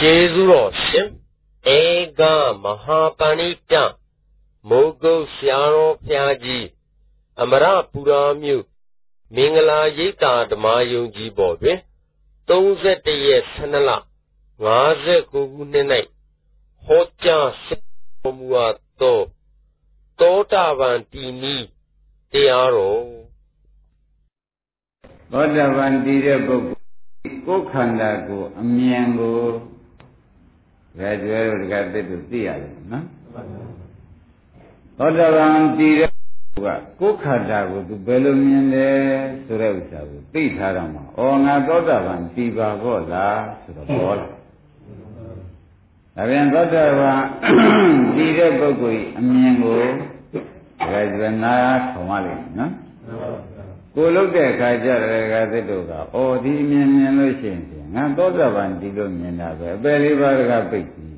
ကျေးဇူးတော်ရှင်ဧကမဟာပဏိတမိုးကုတ်ဆရာတော်ဘုရားကြီးအမရပူရာမြို့မင်္ဂလာရိပ်သာဓမ္မယုံကြည်ပေါ်တွင်31ရက်12လ59ခုနှစ်၌ဟောကြားဆက်မူအပ်သောတောတာပန်တီနီတရားတော်သောတာပန်တည်တဲ့ပုဂ္ဂိုလ်ကိုယ်ခန္ဓာကိုအမြင်ကို ဒါကျွဲတို့တကသစ်တို့သိရတယ်နော်သောတာပန်တည်တဲ့ကကိုယ်ခန္ဓာကိုသူဘယ်လိုမြင်လဲဆိုတဲ့ဥစ္စာကိုသိထားတော့မှာဩငါသောတာပန်တည်ပါဘောလားဆိုတော့ဘောလားဒါပြန်သောတာပန်တည်တဲ့ပုဂ္ဂိုလ်အမြင်ကိုဒါကျွဲနာထောင်ရလိမ့်မယ်နော်ကိုလုတ်တဲ့အခါကျတော့ကသစ်တို့ကအော်ဒီမြင်မြင်လို့ရှိရင် ငါသောတာပန်ဒီလိုမြင်တာပဲအပယ်လေးပါးကပိတ်ပြီ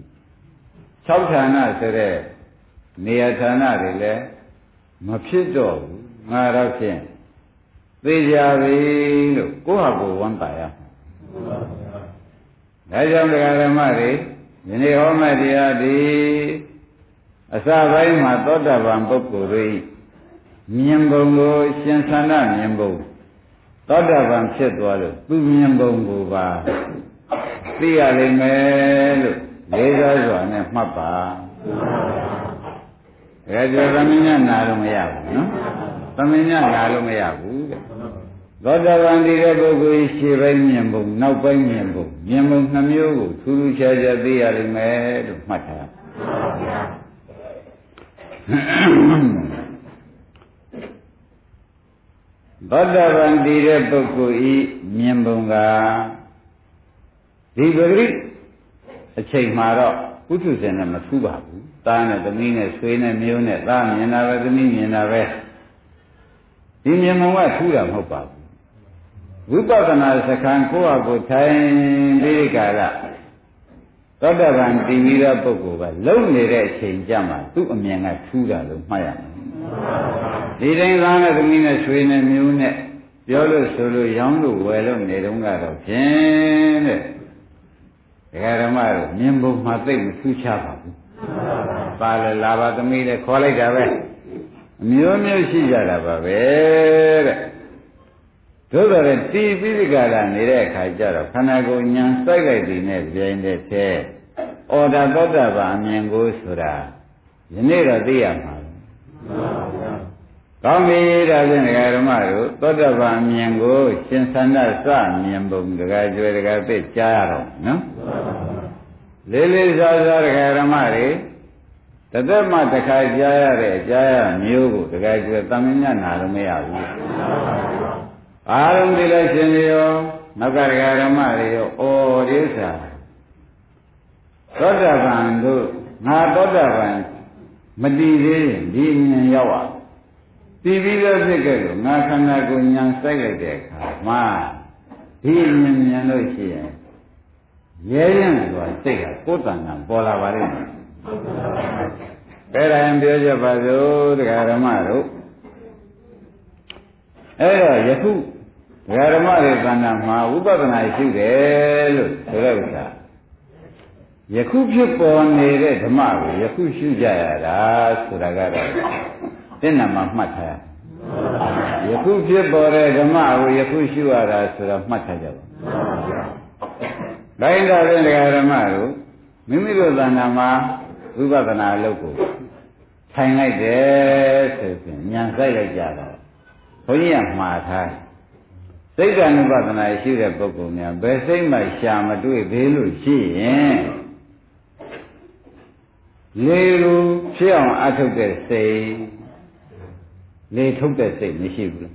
၆ဌာနဆိုတဲ့နေရာဌာနတွေလည်းမဖြစ်တော့ဘူးငါတော့ဖြင့်သိကြပြီလို့ကိုယ့်ဟာကိုယ်ဝမ်းပါရဒါကြောင့်တရားဓမ္မတွေဒီနေ့ဟောမဲ့တရားဒီအစပိုင်းမှာသောတာပန်ပုဂ္ဂိုလ်တွေမြင်ပုံကိုရှင်သန္တာမြင်ပုံ သောတာပန်ဖြစ်သွားလို့သူမြင်ပုံကိုပါသိရလိမ့်မယ်လို့လေးစားစွာနဲ့မှတ်ပါဒါကြောင့်သမင်းညနာလို့မရဘူးနော်သမင်းညနာလို့မရဘူးတဲ့သောတာပန်ဒီတဲ့ပုဂ္ဂိုလ်ရှေ့ပိုင်းမြင်ပုံနောက်ပိုင်းမြင်ပုံမြင်ပုံနှမျိုးကိုထူးထူးခြားခြားသိရလိမ့်မယ်လို့မှတ်ထား သောတာပန်တည်တဲ့ပုဂ္ဂိုလ်ဤမြင်ပုံကဒီပဂရိအချိန်မှာတော့ပုထုဇဉ်နဲ့မထူးပါဘူး။သားနဲ့သမီးနဲ့ဆွေနဲ့မျိုးနဲ့သားမြင်တာပဲသမီးမြင်တာပဲဒီမြင်ပုံကထူးတာမဟုတ်ပါဘူး။ဝိပဿနာစခန်းကိုယ့်အကိုထိုင်ပြီးကြတာသောတာပန်တည်ပြီးတဲ့ပုဂ္ဂိုလ်ကလုံနေတဲ့အချိန်ကြမှာသူ့အမြင်ကထူးတာလို့မှတ်ရမယ် ဒီတိုင်းသားနဲ့သမီးနဲ့ဆွေနဲ့မျိုးနဲ့ပြောလို့ဆိုလို့ရောင်းလို့ဝယ်လို့နေတုန်းကတော့ဖြင့်တဲ့ဒကာဓမ္မတို့မြင်ပုံမှာသိမထူးခြားပါဘူးပါလေလာပါသမီးလည်းခေါ်လိုက်တာပဲအမျိုးမျိုးရှိကြတာပါပဲတဲ့သို့တော်လည်းတီးပြီးဒီကလာနေတဲ့အခါကျတော့ခန္ဓာကိုယ်ညာစိုက်လိုက်သည်နဲ့ပြိုင်တဲ့ထဲဩဒါသောတာပန်အမြင်ကိုဆိုတာယနေ့တော့သိရမှာ ကောင်းပြီဒါဖြင့်ဒကာဓမ္မတို့သောတပန်မြင်ကိုရှင်သန္တစမြင်ပုံဒကာကျွယ်ဒကာသိကြားရတော့နော်လေးလေးစားစားဒကာဓမ္မတွေတသက်မှတစ်ခါကြားရတဲ့ကြားရမျိုးကိုဒကာကျွယ်တမင်းညနာလို့မရဘူးအားလုံးဒီလိုက်ရှင်ရောနောက်ကဒကာဓမ္မတွေရောဩဒီဥစ္စာသောတပန်တို့ငါသောတပန်မတည်သေးရင်ဒီဉာဏ်ရောက်အောင် တည်ပြီးတော့ဖြစ်ခဲ့လို့ငါခန္ဓာကိုဉာဏ်စိုက်လိုက်တဲ့အခါမှာဒီဉာဏ်ဉာဏ်လို့ရှိရင်ရဲရင်ဆိုတာစိတ်ကကိုယ်တဏ္ဍာပေါ်လာပါလိမ့်မယ်အဲ့ဒါရင်ပြောကြပါစို့တရားဓမ္မတို့အဲ့တော့ယခုတရားဓမ္မတွေတဏ္ဍာမှာဝိပဿနာရှိတယ်လို့ဆိုတဲ့ဥစ္စာယခုဖြစ်ပေါ်နေတဲ့ဓမ္မကိုယခုရှုကြရတာဆိုတာကတော့ တဲ့နာမှာမှတ်ထားရယခုဖြစ်ပေါ်တဲ့ဓမ္မကိုယခုရှုရတာဆိုတော့မှတ်ထားကြပါဒါရင်ဒါဖြင့်တရားဓမ္မတို့မိမိတို့သဏ္ဍာန်မှာဝိပဿနာအလုပ်ကိုထိုင်လိုက်တယ်ဆိုရင်ဉာဏ်ဆိုင်လိုက်ကြတော့ဘုန်းကြီးကမှားထားစိတ်က ानु ပဒနာရှိတဲ့ပုဂ္ဂိုလ်များဘယ်စိတ်မှရှာမတွေ့သေးလို့ရှိရင်လေလိုဖြစ်အောင်အထုတ်တဲ့စိတ် လေထုတ်တဲ့စိတ်မရှိဘူး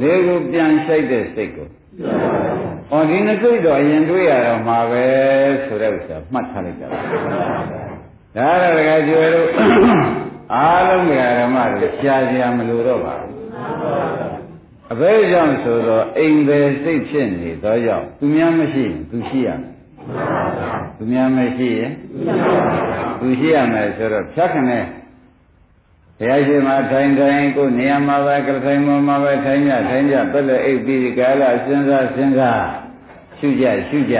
လေကိုပြန်ဆိုင်တဲ့စိတ်ကို။အော်ဒီနှစ်စိတ်တော့အရင်တွေ့ရတော့မှာပဲဆိုတဲ့ဥစ္စာမှတ်ထားလိုက်ကြပါ။ဒါရကကျွယ်တို့အားလုံးကဓမ္မတွေရှားရှားမလို့တော့ပါဘူး။အဘဲကြောင့်ဆိုတော့အိမ်ပဲစိတ်ဖြစ်နေတော့ကြောင့်သူများမရှိရင်သူရှိရမယ်။သူများမရှိရင်သူရှိရမယ်ဆိုတော့ဖြတ်ခနဲ့ ဘုရားရှင်မှာထိုင်ထိုင်ကိုနေရာမှာပဲကထိုင်မှာမှာပဲထိုင်ကြထိုင်ကြပြည့်အိပ်ပြီးကာလစဉ်းစားစဉ်းစားရှုကြရှုကြ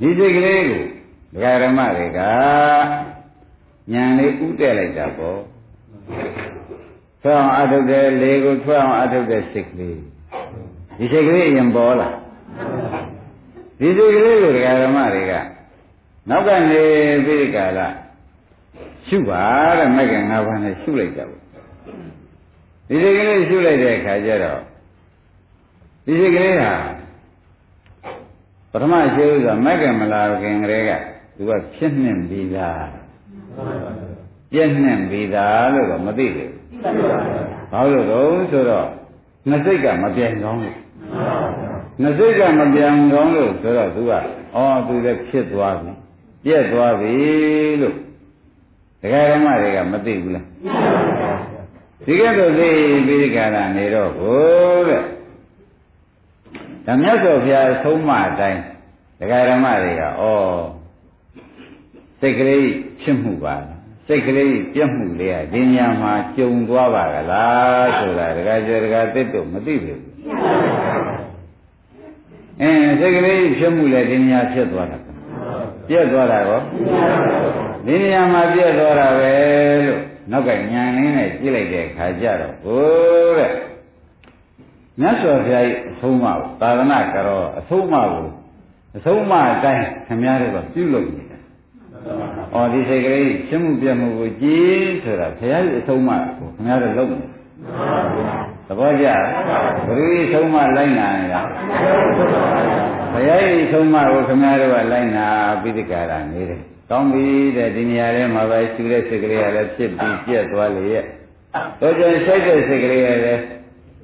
ဒီစိတ်ကလေးကိုဒကာရမတွေကညံလေးဥတက်လိုက်တာပေါ့ထွက်အောင်အထုတ်တဲ့လေကိုထွက်အောင်အထုတ်တဲ့စိတ်ကလေးဒီစိတ်ကလေးအရင်ပေါ်လာဒီစိတ်ကလေးကိုဒကာရမတွေကနောက်ကနေပြီးဒီကာလ ရှုပါတဲ့မက်ကငါးပါးနဲ့ရှုလိုက်ကြဘူးဒီစိတ်ကလေးရှုလိုက်တဲ့အခါကျတော့ဒီစိတ်ကလေးဟာပထမရှိဥစ္စာမက်ကမလာခင်ကလေးကသူကဖြစ်နှင်ပြီးသားပြည့်နှင်ပြီးသားလို့တော့မသိဘူးဘာလို့တော့ဆိုတော့နှစ်စိတ်ကမပြိုင်ကောင်းလို့နှစ်စိတ်ကမပြိုင်ကောင်းလို့ဆိုတော့သူကအော်သူလည်းဖြစ်သွားပြီပြက်သွားပြီလို့ ဒကာရမတွေကမသိဘူးလားဒီကဲ့သို့သိပြီးဒီကရနေတော့ဘိုးတဲ့ဓမ္မစွာဘုရားဆုံးမအတိုင်းဒကာရမတွေကဩစိတ်ကလေးဖြစ်မှုပါစိတ်ကလေးပြက်မှုလေးကဒီညမှာကြုံသွားပါကလားဆိုတာဒကာကျော်ဒကာတစ်တို့မသိဘူးအင်းစိတ်ကလေးဖြစ်မှုလည်းဒီညဖြစ်သွားတာပြက်သွားတာကော ဒီနေရာမှာပြက်သွားတာပဲလို့နောက်ကညံရင်းနဲ့ကြည့်လိုက်တဲ့အခါကျတော့ဟိုးတဲ့မြတ်စွာဘုရားရဲ့အဆုံးအမကိုသာသနာကြတော့အဆုံးအမကိုအဆုံးအမအတိုင်းခင်ဗျားတို့ကပြုလုပ်နေတာ။အော်ဒီစိတ်ကလေးရှင်းမှုပြမှုကိုကြည်ဆိုတာဘုရားရဲ့အဆုံးအမကိုခင်ဗျားတို့လုပ်နေ။သဘောကျဘုရားဆုံးမလိုက်နာနေတာဘုရားရဲ့ဆုံးမကိုခင်ဗျားတို့ကလိုက်နာပြီးဒီကရာနေတယ်။ ကောင်းပြီတဲ့ဒီနေရာထဲမှာပဲရှူတဲ့စိတ်ကလေးကလည်းဖြစ်ပြီးပြက်သွားလေရဲ့။တော့ကျန်ရှိုက်တဲ့စိတ်ကလေးကလည်း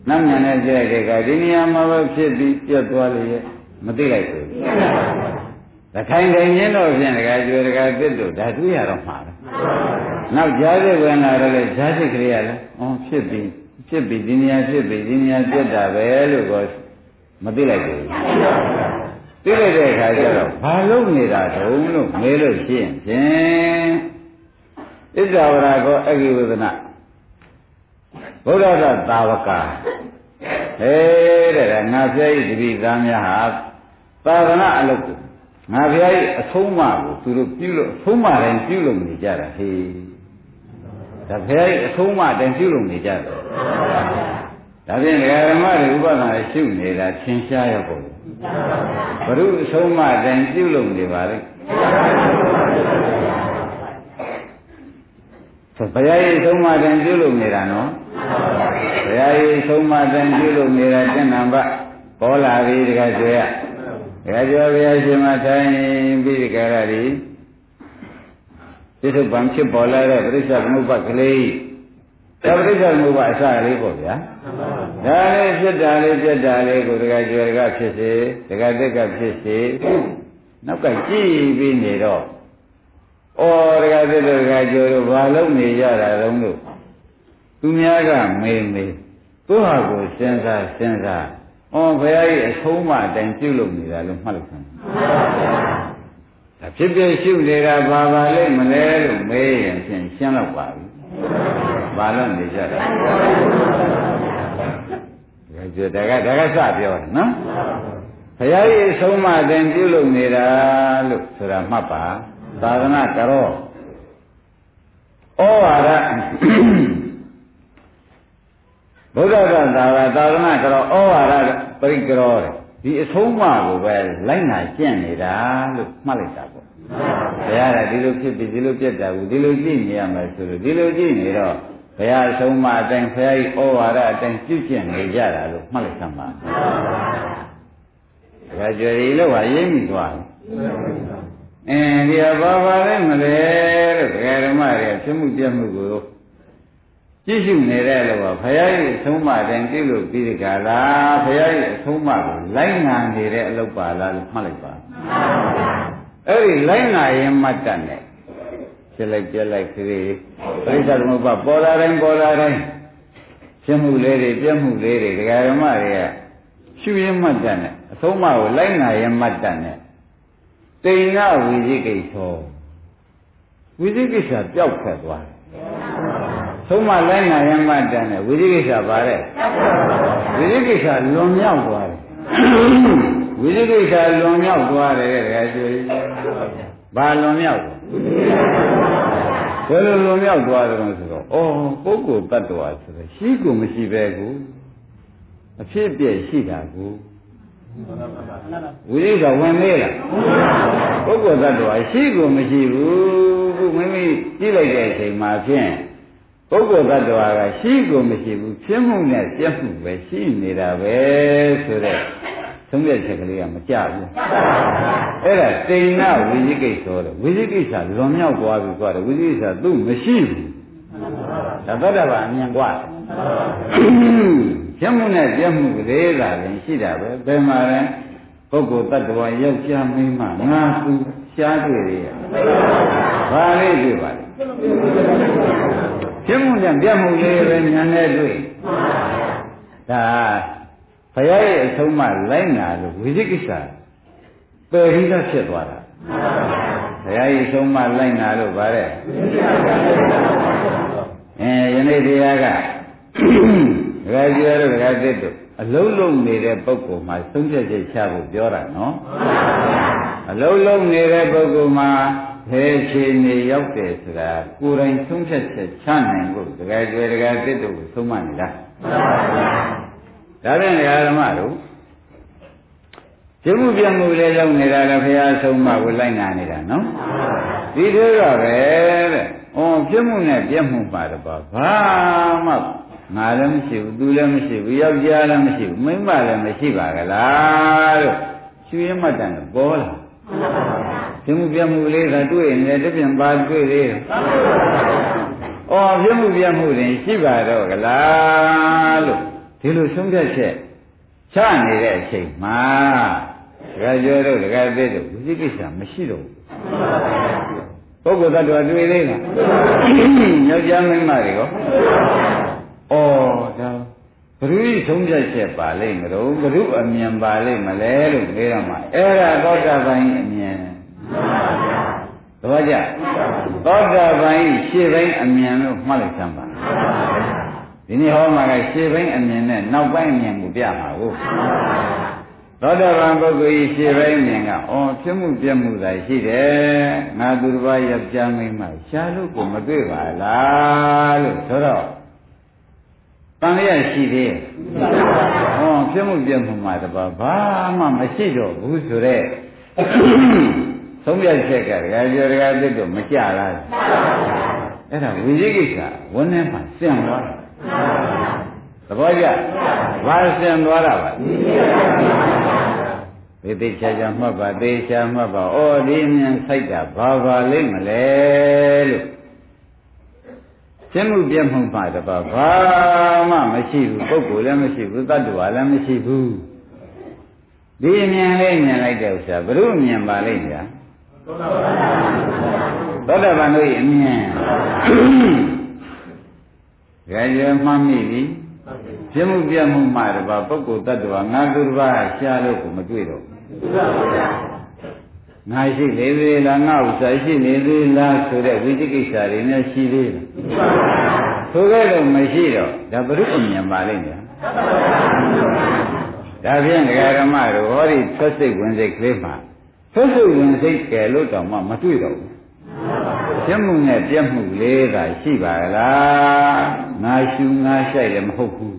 နတ်မြန်နဲ့ကြည့်တဲ့ကဒီနေရာမှာပဲဖြစ်ပြီးပြတ်သွားလေရဲ့မသိလိုက်ဘူး။တခိုင်ခိုင်ချင်းတော့ဖြင့်တကကျွေတကတစ်တို့ဒါတွေ့ရတော့မှာပဲ။နောက်ကြားစိတ်ဝင်လာတော့လေကြားစိတ်ကလေးကလည်းအော်ဖြစ်ပြီးဖြစ်ပြီးဒီနေရာဖြစ်ပြီးဒီနေရာပြတ်တာပဲလို့ကောမသိလိုက်ဘူး။ သိလိုက်တဲ့အခါကျတော့ဘာလို့နေတာတုံးလို့မေးလို့ရှိရင်ဖြင့်ဣဇဝရကောအဂိဝဒနာဘုရားကသာဝကဟဲတဲ့ငါဖျားဤတပိသားများဟာသာသနာအလုပ်ကိုငါဖျားဤအဆုံးအမကိုသူတို့ပြုလို့အဆုံးအမတိုင်းပြုလုပ်နေကြတာဟေးဒါဖျားဤအဆုံးအမတိုင်းပြုလုပ်နေကြတယ်ဒါဖြင့်ဓမ္မတွေဥပဒနာရှုနေတာသင်ရှားရပုံ ဘုရုအဆုံးအမတိုင်းပြုလုပ်နေပါလေဆိုဘုရားရဲ့သုံးမတန်ပြုလုပ်နေတာနော်ဘုရားရဲ့သုံးမတန်ပြုလုပ်နေတာတဏ္ဍပပေါ်လာပြီတခါကျွေရတခါကျွေဘုရားရှင်မထိုင်ပြီးဒီကရရီပြစ္ဆုတ်ပံဖြစ်ပေါ်လာတဲ့ပြိဿသမုပ္ပါကလေးဒါပြိဿသမုပ္ပါအစလေးပေါ့ဗျာ ဒါလေးဖြစ်တာလေးပြက်တာလေးကိုတခါကျွေတခါဖြစ်စေတခါတက်ကဖြစ်စေနောက်ကကြည့်ပြီးနေတော့ဩတကယ်သစ်တကယ်ကြိုးတို့ဘာလုပ်နေကြတာတုံးလို့သူများကမေးမေးသူ့ဟာကိုစဉ်းစားစဉ်းစားဩဘုရားကြီးအဆုံးမအတိုင်းပြုလုပ်နေတာလို့မှတ်လိုက်ဆန်းဒါဖြစ်ဖြစ်ရှုနေတာဘာပါလိမ့်မလဲလို့မေးရင်ဖြင့်ရှင်းတော့ပါပြီဘာလို့နေကြတာဒါ ကြဒါကဒါကစပြောတယ်နော်ဘုရားကြီးအဆုံးမအတိုင်းပြုလုပ်နေတာလို့ဆိုတာမှတ်ပါသာသနာကြတော့ဩဝါဒဘုရားကသာဝသာသနာကြတော့ဩဝါဒပရိကရောတဲ့ဒီအဆုံးအမကိုပဲလိုက်နာကျင့်နေတာလို့မှတ်လိုက်တာပေါ့ဘုရားကဒီလိုဖြစ်ပြီးဒီလိုပြတ်တာကိုဒီလိုကြည့်နေရမယ်ဆိုလို့ဒီလိုကြည့်နေတော့ဘု ရားအဆုံးအမအတိုင်းဘုရားကြီးဩဝါဒအတိုင်းပြုကျင့်နေကြတာလို့မှတ်လိုက်သမှာဒါကြွယ်ရီလို့ဟာရင်းမိသွားတယ်အင်းဒီဘာပါလဲမလဲလို့ဒကာဓမ္မတွေဖြစ်မှုပြမှုကိုကြည့်ရှုနေတဲ့လို့ဘုရားရဲ့အဆုံးအမတိုင်းပြုလို့ပြီးဒီကလားဘုရားရဲ့အဆုံးအမကိုလိုက်နာနေတဲ့အလုပ်ပါလားလို့မှတ်လိုက်ပါအဲ့ဒီလိုက်နာရင်မှတ်တတ်တယ် ဖြစ်လိုက်ပြက်လိုက်ခရီးပရိစ္ဆေသမုပ္ပါပေါ်လာတိုင်းပေါ်လာတိုင်းဖြစ်မှုလေးတွေပြက်မှုလေးတွေဒကာဓမ္မတွေကရှုရင်မှတ်တတ်တယ်အဆုံးအမကိုလိုက်နာရင်မှတ်တတ်တယ်တိဏဝိသိကိစ္စဝိသိကိစ္စပျောက်ထွက်သွားတယ်သုံးမလိုင်းနာရမတန်တဲ့ဝိသိကိစ္စပါတဲ့ဝိသိကိစ္စလွန်မြောက်သွားတယ်ဝဝိသိကိစ္စလွန်မြောက်သွားတယ်တကယ်ကျွေးဘာလွန်မြောက် ဘယ်လိုလွန်မြောက်သွားတယ်ဆိုတော့ဩပုဂ္ဂိုလ်တ attva ဆိုတော့ရှိကိုမရှိပဲကိုအဖြစ်အပျက်ရှိတာကိုဝိရိကဝင်သေးလားပုဂ္ဂိုလ်တ attva ရှိကိုမရှိဘူးခုမိမိကြည့်လိုက်တဲ့အချိန်မှာဖြင့်ပုဂ္ဂိုလ်တ attva ကရှိကိုမရှိဘူးဖြစ်မှုနဲ့ပြက်မှုပဲရှိနေတာပဲဆိုတဲ့ သုံးရချက်ကလေးကမကြဘူးအဲ့ဒါတိဏဝိသိကိစ္စတော့ဝိသိကိစ္စလွန်မြောက်သွားပြီကွာတယ်ဝိသိကိစ္စသူ့မရှိဘူးဒါသောတာပန်အမြင်ကွာကျမှုနဲ့ကျမှုကလေးလာရင်ရှိတာပဲဘယ်မှာလဲပုဂ္ဂိုလ်တ attva ယောက်ျားမိန်းမငါသူရှားတွေ့ရဘာလေးတွေ့ပါလဲကျမှုနဲ့ပြမှုလေးပဲညာနဲ့တွေ့ဒါ ဘုရားရဲ့အဆုံးမလိုက်နာလို့ဝိသိကိစ္စပယ်ပြီးသားဖြစ်သွားတာဘုရားရဲ့အဆုံးမလိုက်နာလို့ဗါတဲ့အဲယနေ့တရားကဒကာကြီးရတို့ဒကာသစ်တို့အလုံးလုံးနေတဲ့ပုဂ္ဂိုလ်မှာသုံးချက်ချက်ချဖို့ပြောတာနော်အလုံးလုံးနေတဲ့ပုဂ္ဂိုလ်မှာဘယ်ခြေနေရောက်တယ်ဆိုတာကိုယ်တိုင်သုံးချက်ချက်ချနိုင်ဖို့ဒကာကြီးဒကာသစ်တို့ကိုသုံးမနေတာ ဒါဖြင့်ဓမ္မတို့ကျမှုပြမှုလေးလုံးနေတာလည်းဘုရားဆုံးမကိုလိုက်နာနေတာနော်ဒီတို့ကပဲတဲ့။အော်ပြမှုနဲ့ပြမှုပါတော့ဘာမှငါလည်းမရှိဘူးသူလည်းမရှိဘူးယောက်ျားလည်းမရှိဘူးမိန်းမလည်းမရှိပါကလားလို့ရွှေမတန်ပေါ်လာ။ပြမှုပြမှုလေးကတွေ့ရင်လည်းတပြန်ပါတွေ့သေးတယ်။အော်ပြမှုပြမှုတွေရှိပါတော့ကလားလို့ ဒီလိုဆုံးဖြတ်ချက်ချနေတဲ့အချိန်မှာဒကာကျော်တို့ဒကာသေးတို့ဝိသိကိစ္စမရှိတော့ဘူးပုဂ္ဂိုလ်သတ္တဝါတွေ့သေးလားယောက်ျားမိန်းမတွေရောဩဒါဘုရုဆုံးဖြတ်ချက်ပါလိမ့်မလို့ဘုရုအမြင်ပါလိမ့်မလဲလို့ပြောရမှာအဲ့ဒါသောတာပန်အမြင်သဘောကျသောတာပန်ရှေ့ပိုင်းအမြင်လို့မှတ်လိုက်စမ်းပါ ဒီနေ့ဟောမှာကရှေ့ပိုင်းအမြင်နဲ့နောက်ပိုင်းအမြင်ကိုပြမှာကိုသောတာပန်ပုဂ္ဂိုလ်ကြီးရှေ့ပိုင်းအမြင်ကအော်ဖြစ်မှုပြမှုသာရှိတယ်ငါသူတစ်ပါးယောက်ျားမိန်းမရှားလို့ကိုမတွေ့ပါလားလို့ဆိုတော့တန်လျက်ရှိသေးဟောဖြစ်မှုပြမှုမှာတပါးဘာမှမရှိတော့ဘူးဆိုတော့သုံးပြချက်ကဒကာကျော်ဒကာသစ်တို့မကြလားအဲ့ဒါဝိဇိကိစ္စဝန်းထဲမှာစင်သွားတာ သဘောကျဘာစင်သွားတာပါသေသေးချာချာမှတ်ပါသေချာမှတ်ပါဩဒီမြင်ဆိုင်တာဘာပါလိမ့်မလဲလို့ရှင်းမှုပြတ်မှုမှတပါဘာမှမရှိဘူးပုဂ္ဂိုလ်လည်းမရှိဘူးတ attva လည်းမရှိဘူးဒီမြင်လေးမြင်လိုက်တဲ့ဥစ္စာဘုရုမြင်ပါလိမ့်ညာသောတာပန်တို့ရဲ့အမြင် ကြဲကြဲမှတ်မိပြီပြမှုပြမှုမှတပါပုဂ္ဂိုလ်တ attva ငါသူတစ်ပါးရှားလို့ကိုမတွေ့တော့ငါရှိလေသေးလားငါဥစ္စာရှိနေသေးလားဆိုတဲ့ဝိသိကိစ္စတွေနဲ့ရှိသေးတယ်ဆိုကြလို့မရှိတော့ဒါဘုရုအမြင်ပါလိမ့်မယ်ဒါဖြင့်ဒကာရမတို့ဟောဒီသက်စိတ်ဝင်စိတ်ကလေးမှာသက်စိတ်ဝင်စိတ်ကယ်လို့တောင်မှမတွေ့တော့ဘူး ပြတ်မှုနဲ့ပြတ်မှုလေးသာရှိပါလားငါရှူငါဆိုင်လည်းမဟုတ်ဘူး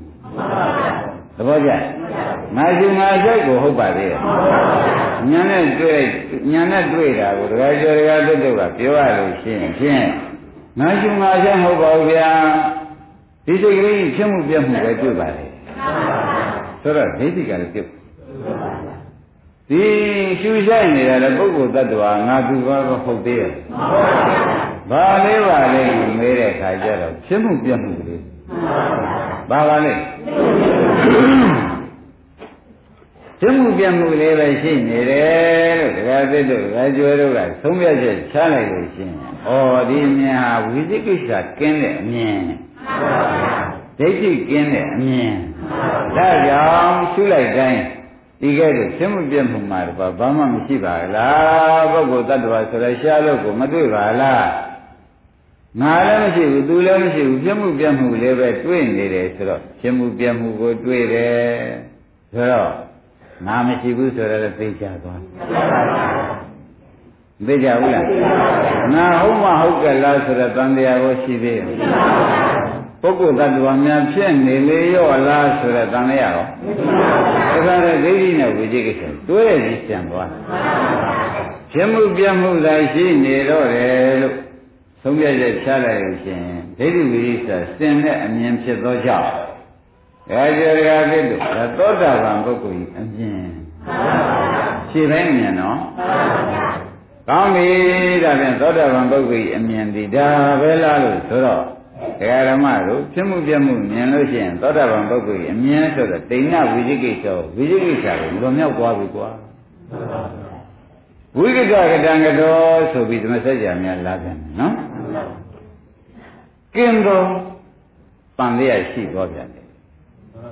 သဘောကျငါရှူငါဆိုင်ကိုဟုတ်ပါသေးရဲ့ညာနဲ့တွေ့ညာနဲ့တွေ့တာကိုဒကာကျော်ဒကာတို့တို့ကပြောရလို့ရှိရင်ဖြင့်ငါရှူငါဆိုင်ဟုတ်ပါဘူးဗျာဒီစိတ်ကလေးဖြစ်မှုပြတ်မှုပဲတွေ့ပါလေဆိုတော့ဒိဋ္ဌိကလည်းပြုတ်ဒီရှူဆိုင်နေတာလည်းပုဂ္ဂိုလ်တ attva ငါသူဘာဟုတ်သေးရဲ့ ဘာလေးပါလဲမေးတဲ့ခါကျတော့ဖြစ်မှုပြတ်မှုကလေးဘာပါလဲဖြစ်မှုပြတ်မှုလေးပဲရှိနေတယ်လို့ဒကာသစ်တို့ဒကာကျွဲတို့ကသုံးပြချက်ချလိုက်လို့ရှိရင်ဩဒီမြင်ဟာဝိသိကိစ္စကင်းတဲ့အမြင်ဒိဋ္ဌိကင်းတဲ့အမြင်ဒါကြောင့်ရှုလိုက်တိုင်းဒီကဲ့သို့ရှင်းမှုပြမှုမှာတော့ဘာမှမရှိပါလားပုဂ္ဂိုလ်တ attva ဆိုရရှားလို့ကိုမတွေ့ပါလား ငါလည်းမရှိဘူးသူလည်းမရှိဘူးပြမှုပြမှုလည်းပဲတွေ့နေတယ်ဆိုတော့ပြမှုပြမှုကိုတွေ့တယ်ဆိုတော့ငါမရှိဘူးဆိုတော့သိကြသွားသိကြဘူးလားငါဟုတ်မဟုတ်ကလားဆိုတော့တန်တရားကိုရှိသေးတယ်ပုဂ္ဂိုလ်တ attva များဖြစ်နေလေရောလားဆိုတော့တန်လျာရောဒါကြတဲ့ဒိဋ္ဌိနဲ့ဝိจิကိစ္စတွဲရည်ကြံသွားဖြစ်မှုပြမှုသာရှိနေတော့တယ်လို့ သုံးပြချက်ချလိုက်လို့ရှင်ဒိဋ္ဌိဝိရိစ္စစင်တဲ့အမြင်ဖြစ်သောကြောင့်ဒါကြရကဖြစ်လို့သောတာပန်ပုဂ္ဂိုလ်ကြီးအမြင်ရှင်းတိုင်းမြင်နော်ကောင်းပြီဒါဖြင့်သောတာပန်ပုဂ္ဂိုလ်ကြီးအမြင်ဒီဒါပဲလားလို့ဆိုတော့ဒကာရမတို့ဖြစ်မှုပြမှုမြင်လို့ရှိရင်သောတာပန်ပုဂ္ဂိုလ်ကြီးအမြင်ဆိုတော့တိဏ္ဍဝိသိကိစ္စဝိသိကိစ္စကိုလွန်မြောက်သွားပြီကွာဝိကိကကတံကတော်ဆိုပြီးသမစကြာများလာပြန်တယ်နော် ကင်းတော်ပန်လေးရရှိသွားပြန်တယ်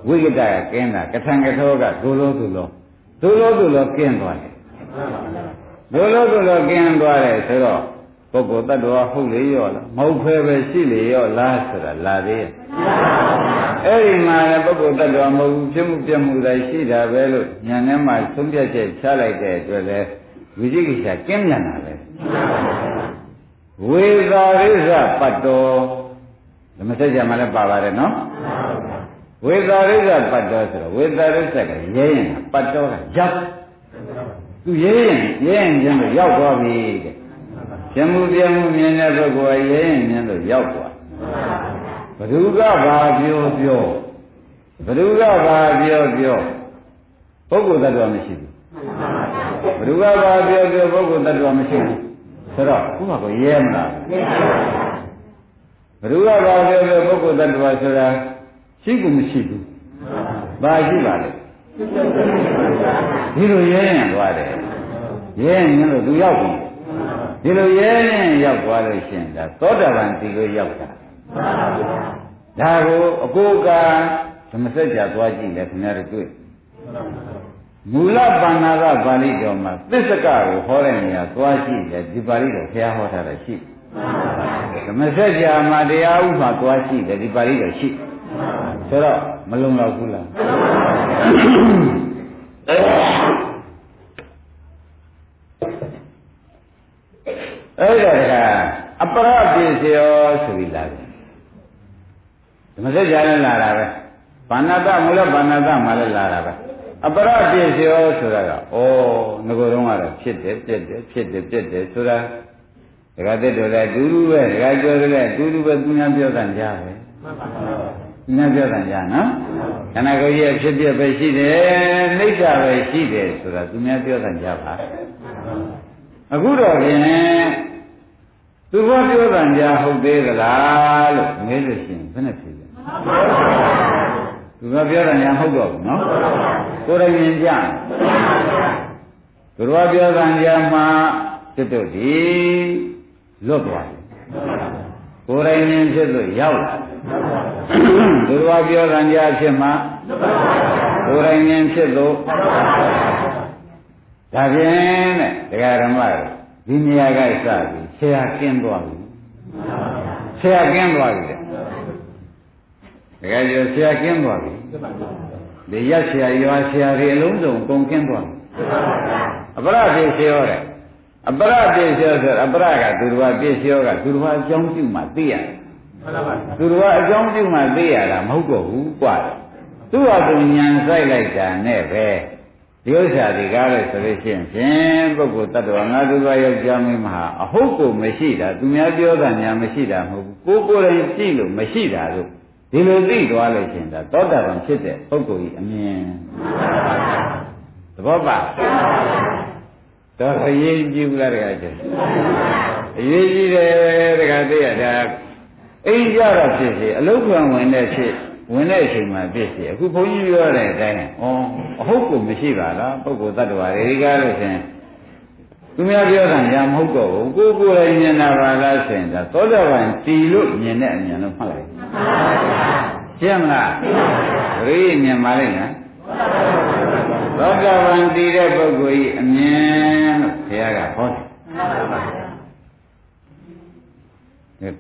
ဝိကိတကကင်းတာကထံကတော်ကဒုလောဒုလောဒုလောဒုလောကင်းသွားတယ်ဒုလောဒုလောကင်းသွားတယ်ဆိုတော့ပုဂ္ဂိုလ်တ attva ဟုတ်လေရောလားမဟုတ်ဖဲပဲရှိလေရောလားဆိုတာလာသေးရဲ့အဲ့ဒီမှာလည်းပုဂ္ဂိုလ်တ attva မဟုတ်ဘူးဖြစ်မှုပြမှုတိုင်းရှိတာပဲလို့ညာထဲမှာသုံးပြချက်ချလိုက်တဲ့အတွက်လည်းဝိသိကိစ္စကင်းမြန်တာပဲ ဝေသာရိဇပတ္တောဓမ္မစကြာမှာလည်းပါပါတယ်နော်ဝေသာရိဇပတ္တောဆိုတော့ဝေသာရိဇကရဲရင်ပတ္တောကရောက်သူရဲရင်ရဲရင်ချင်းလို့ရောက်သွားပြီတဲ့ပြမှုပြမှုမြင်တဲ့ပုဂ္ဂိုလ်ရဲရင်မြင်လို့ရောက်သွားဘ누구ကဘာပြောပြောဘ누구ကဘာပြောပြောပုဂ္ဂိုလ်တ attva မရှိဘူးဘ누구ကဘာပြောပြောပုဂ္ဂိုလ်တ attva မရှိဘူး ဆိုတော့ခုမှကိုရဲမလားဘ누구ကဘာပြောပြောပုဂ္ဂိုလ်တ attva ဆိုတာရှိကူမရှိဘူးဘာရှိပါလဲဒီလိုရဲရင်သွားတယ်ရဲရင်လို့သူရောက်ပြီဒီလိုရဲရင်ရောက်သွားလို့ရှင်ဒါသောတာပန်ဒီလိုရောက်တာဒါကိုအကိုကဓမ္မစကြာသွားကြည့်လေခင်ဗျားတို့တွေ့ မူလပါဏာကပါဠိတော်မှာသစ္စကကိုဟောတဲ့နေရာသွားကြည့်တယ်ဒီပါဠိတော်ဘုရားဟောထားတာရှိဓမ္မစကြာမှာတရားဥမှာသွားကြည့်တယ်ဒီပါဠိတော်ရှိဆိုတော့မလုံလောက်ဘူးလားအဲ့ဒါကအပရပိစယောဆိုပြီးလာတယ်ဓမ္မစကြာလည်းလာတာပဲဘာနာတမူလဘာနာတမှလည်းလာတာပဲ အပရပိစယောဆိုတာကဩငကိုယ်တော့ကတော့ဖြစ်တယ်ပြက်တယ်ဖြစ်တယ်ပြက်တယ်ဆိုတာဒကာတက်တော်လည်းအတူတူပဲဒကာကျော်လည်းအတူတူပဲသူများပြောတာကြားပဲမှန်ပါပါသူများပြောတာကြားနော်ခန္ဓာကိုယ်ရဲ့ဖြစ်ပြပဲရှိတယ်နှိစ္စပဲရှိတယ်ဆိုတာသူများပြောတာကြားပါအခုတော့ဖြင့်သူကပြောတာကြားဟုတ်သေးသလားလို့မေးလို့ရှိရင်ဘယ်နဲ့ဖြေလဲ သူကပြောတာညာဟုတ်တော့ဘူးနော်ကိုယ်တိုင်မြင်ကြသူကပြောတာညာမှာတွတ်တွတ်ဒီလွတ်သွားတယ်ကိုယ်တိုင်မြင်ဖြစ်လို့ရောက်လာသူကပြောတာညာဖြစ်မှာကိုယ်တိုင်မြင်ဖြစ်လို့ဒါဖြင့်တဲ့တရားဓမ္မဒီနေရာကစပြီးဆရာကင်းသွားပြီဆရာကင်းသွားပြီ တဲ့တကယ်ကျဆရာကင်းသွားပြီဒီရက်ဆရာရွာဆရာတွေအလုံးစုံကုန်ကင်းသွားပြီအပရပြေဆရာတဲ့အပရပြေဆရာဆိုအပရကသူတော်ပြေဆရာကသူတော်အကြောင်းပြုမှသိရတယ်သူတော်အကြောင်းပြုမှသိရတာမဟုတ်တော့ဘူးกว่าသူ့ဟာသူညံဆိုင်လိုက်တာနဲ့ပဲဒီဥစ္စာဒီကားလို့ဆိုလို့ရှိရင်ဖြင့်ပုဂ္ဂိုလ်တ attva ငါသူတော်ယောက်ျားမင်းမဟာအဟုတ်ကိုမရှိတာသူများပြောတာညာမရှိတာမဟုတ်ဘူးကိုယ်ကိုယ်တိုင်ကြည့်လို့မရှိတာလို့ ဒီလိုသိသွားလို့ရှင်ဒါသောတာပန်ဖြစ်တဲ့ပုဂ္ဂိုလ်ကြီးအမြင်သဘောပါတော့အရေးကြီးဘူးလားတခါကျအရေးကြီးတယ်တခါသိရတာအိမ်ကြတော့ဖြစ်စီအလုတ်ခံဝင်တဲ့ဖြစ်ဝင်တဲ့အချိန်မှာဖြစ်စီအခုဘုန်းကြီးပြောတဲ့အတိုင်းဩအဟုတ်ကိုမရှိပါလားပုဂ္ဂိုလ်တ attva တွေကားလို့ရှင် သူများပြောတာညာမဟုတ်တော့ဘူးကိုယ်ကိုယ်တိုင်မြင်တာပါလားဆိုရင်ဒါသောတာပန်တည်လို့မြင်တဲ့အမြင်လို့မှတ်လိုက်ရှင်းမလားပရိမြင်ပါလိမ့်မယ်သောတာပန်တည်တဲ့ပုဂ္ဂိုလ်ကြီးအမြင်လို့ဘုရားကဟောတယ်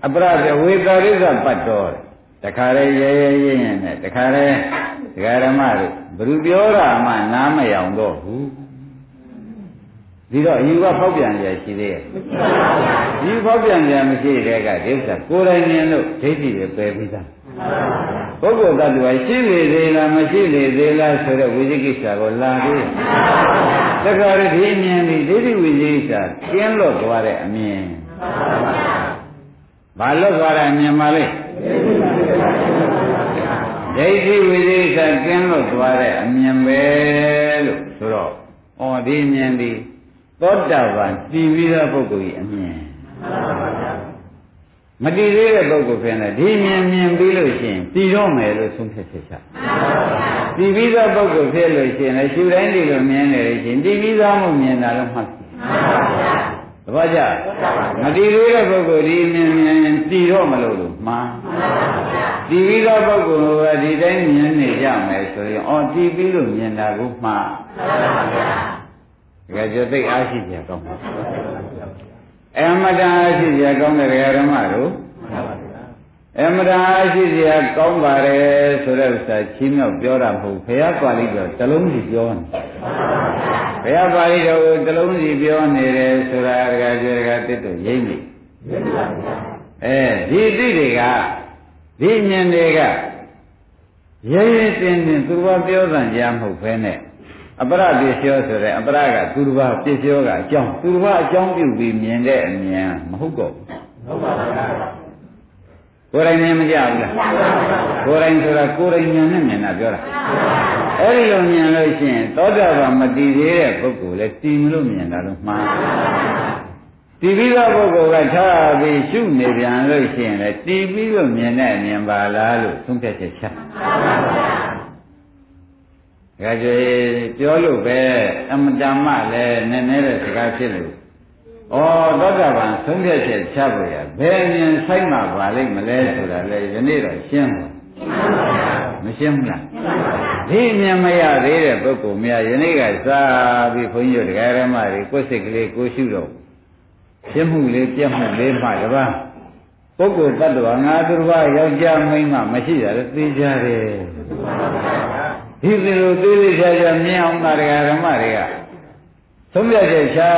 အပရဇဝေတာရိဇပတ်တော်တခါရဲရဲရဲရဲနဲ့တခါရဲဒကာဓမ္မတို့ဘယ်သူပြောတာမှနားမယောင်တော့ဘူး ဒီတော့အယူကဖောက်ပြန်ကြရှိသေးရဲ့ဒီဖောက်ပြန်ကြမရှိတဲ့ကဒိဋ္ဌာကိုယ်တိုင်မြင်လို့ဒိဋ္ဌိပဲပယ်ပြီးသားပုဂ္ဂိုလ်တ attva ရှိလေသေးလားမရှိလေသေးလားဆိုတော့ဝိသိကိစ္စကိုလာသေးတခါရဒီမြင်ပြီးဒိဋ္ဌိဝိသိကိစ္စကျင်းလို့သွားတဲ့အမြင်ဘာလို့သွားတာမြင်ပါလိမ့်ဒိဋ္ဌိဝိသိကိစ္စကျင်းလို့သွားတဲ့အမြင်ပဲလို့ဆိုတော့ဩဒီမြင်ဒီ သောတာပန်တည်ပြီးသောပုဂ္ဂိုလ်ကြီးအမြင်မတည်သေးတဲ့ပုဂ္ဂိုလ်ဖြစ်နေဒီမြင်မြင်ပြီးလို့ရှိရင်တည်တော့မယ်လို့ဆုံးဖြတ်ချက်ချတည်ပြီးသောပုဂ္ဂိုလ်ဖြစ်လို့ရှိရင်လည်းရှုတိုင်းဒီလိုမြင်နေလို့ရှိရင်တည်ပြီးသားမှုမြင်တာလို့မှတ်သဘောကျမတည်သေးတဲ့ပုဂ္ဂိုလ်ဒီမြင်မြင်တည်တော့မလို့လို့မှားတည်ပြီးသောပုဂ္ဂိုလ်ကဒီတိုင်းမြင်နေကြမယ်ဆိုရင်အော်တည်ပြီးလို့မြင်တာကိုမှား ဒါကြသိအားရှိကြကောင်းပါအမတန်အားရှိကြကောင်းတဲ့ဓမ္မတို့အမတန်အားရှိကြကောင်းပါတယ်ဆိုတဲ့ဥစ္စာချင်းမြောက်ပြောတာမဟုတ်ဘုရားပါဠိတော်တလုံးစီပြောနေဘုရားပါဠိတော်ကိုတလုံးစီပြောနေတယ်ဆိုတာဒကာကျေဒကာတစ်တို့ရိမ့်နေအဲဒီတိတွေကဒီဉာဏ်တွေကရဲရဲတင်းတင်းသူဘာပြောတာကြားမဟုတ်ဘဲနဲ့ အပရပစ္စယောဆိုတဲ့အပရကသူတစ်ပါးပစ္စယောကအကြောင်းသူတစ်ပါးအကြောင်းပြုပြီးမြင်တဲ့အမြင်မဟုတ်တော့ဘူးဟုတ်ပါဘူးကိုယ်တိုင်မြင်မကြဘူးလားကိုယ်တိုင်ဆိုတာကိုယ်တိုင်ဉာဏ်နဲ့မြင်တာပြောတာအဲ့ဒီလိုမြင်လို့ရှိရင်သောတာပန်မတည်သေးတဲ့ပုဂ္ဂိုလ်လည်းတည်မလို့မြင်တာလို့မှားတည်ပြီးသောပုဂ္ဂိုလ်ကထားပြီးရှုနေပြန်လို့ရှိရင်လည်းတည်ပြီးလို့မြင်တဲ့မြင်ပါလားလို့သုံးဖြတ်ချက်ချ ဒါကြွေပြောလို့ပဲအမတမလည်းနည်းနည်းတဲ့စကားဖြစ်လို့ဩသောတာပန်သုံးဖြတ်ချက်ချဖို့ရဘယ်မြင်ဆိုင်မှာပါလိမ့်မလဲဆိုတာလေယနေ့တော့ရှင်းပါမရှင်းဘူးလားဒီမြင်မရသေးတဲ့ပုဂ္ဂိုလ်များယနေ့ကစားပြီးခွန်ကြီးတို့တရားဓမ္မတွေကိုယ်စိတ်ကလေးကိုရှုတော့ရှင်းမှုလေးပြတ်မှုလေးမှတပါးပုဂ္ဂိုလ်တ attva ငါသူတစ်ပါးယောက်ျားမိန်းမမရှိရတဲ့သိကြတယ် ဒီလိုသေးသေးချာချာမြင်အောင်တရားဓမ္မတွေကသုံးပြချက်ချာ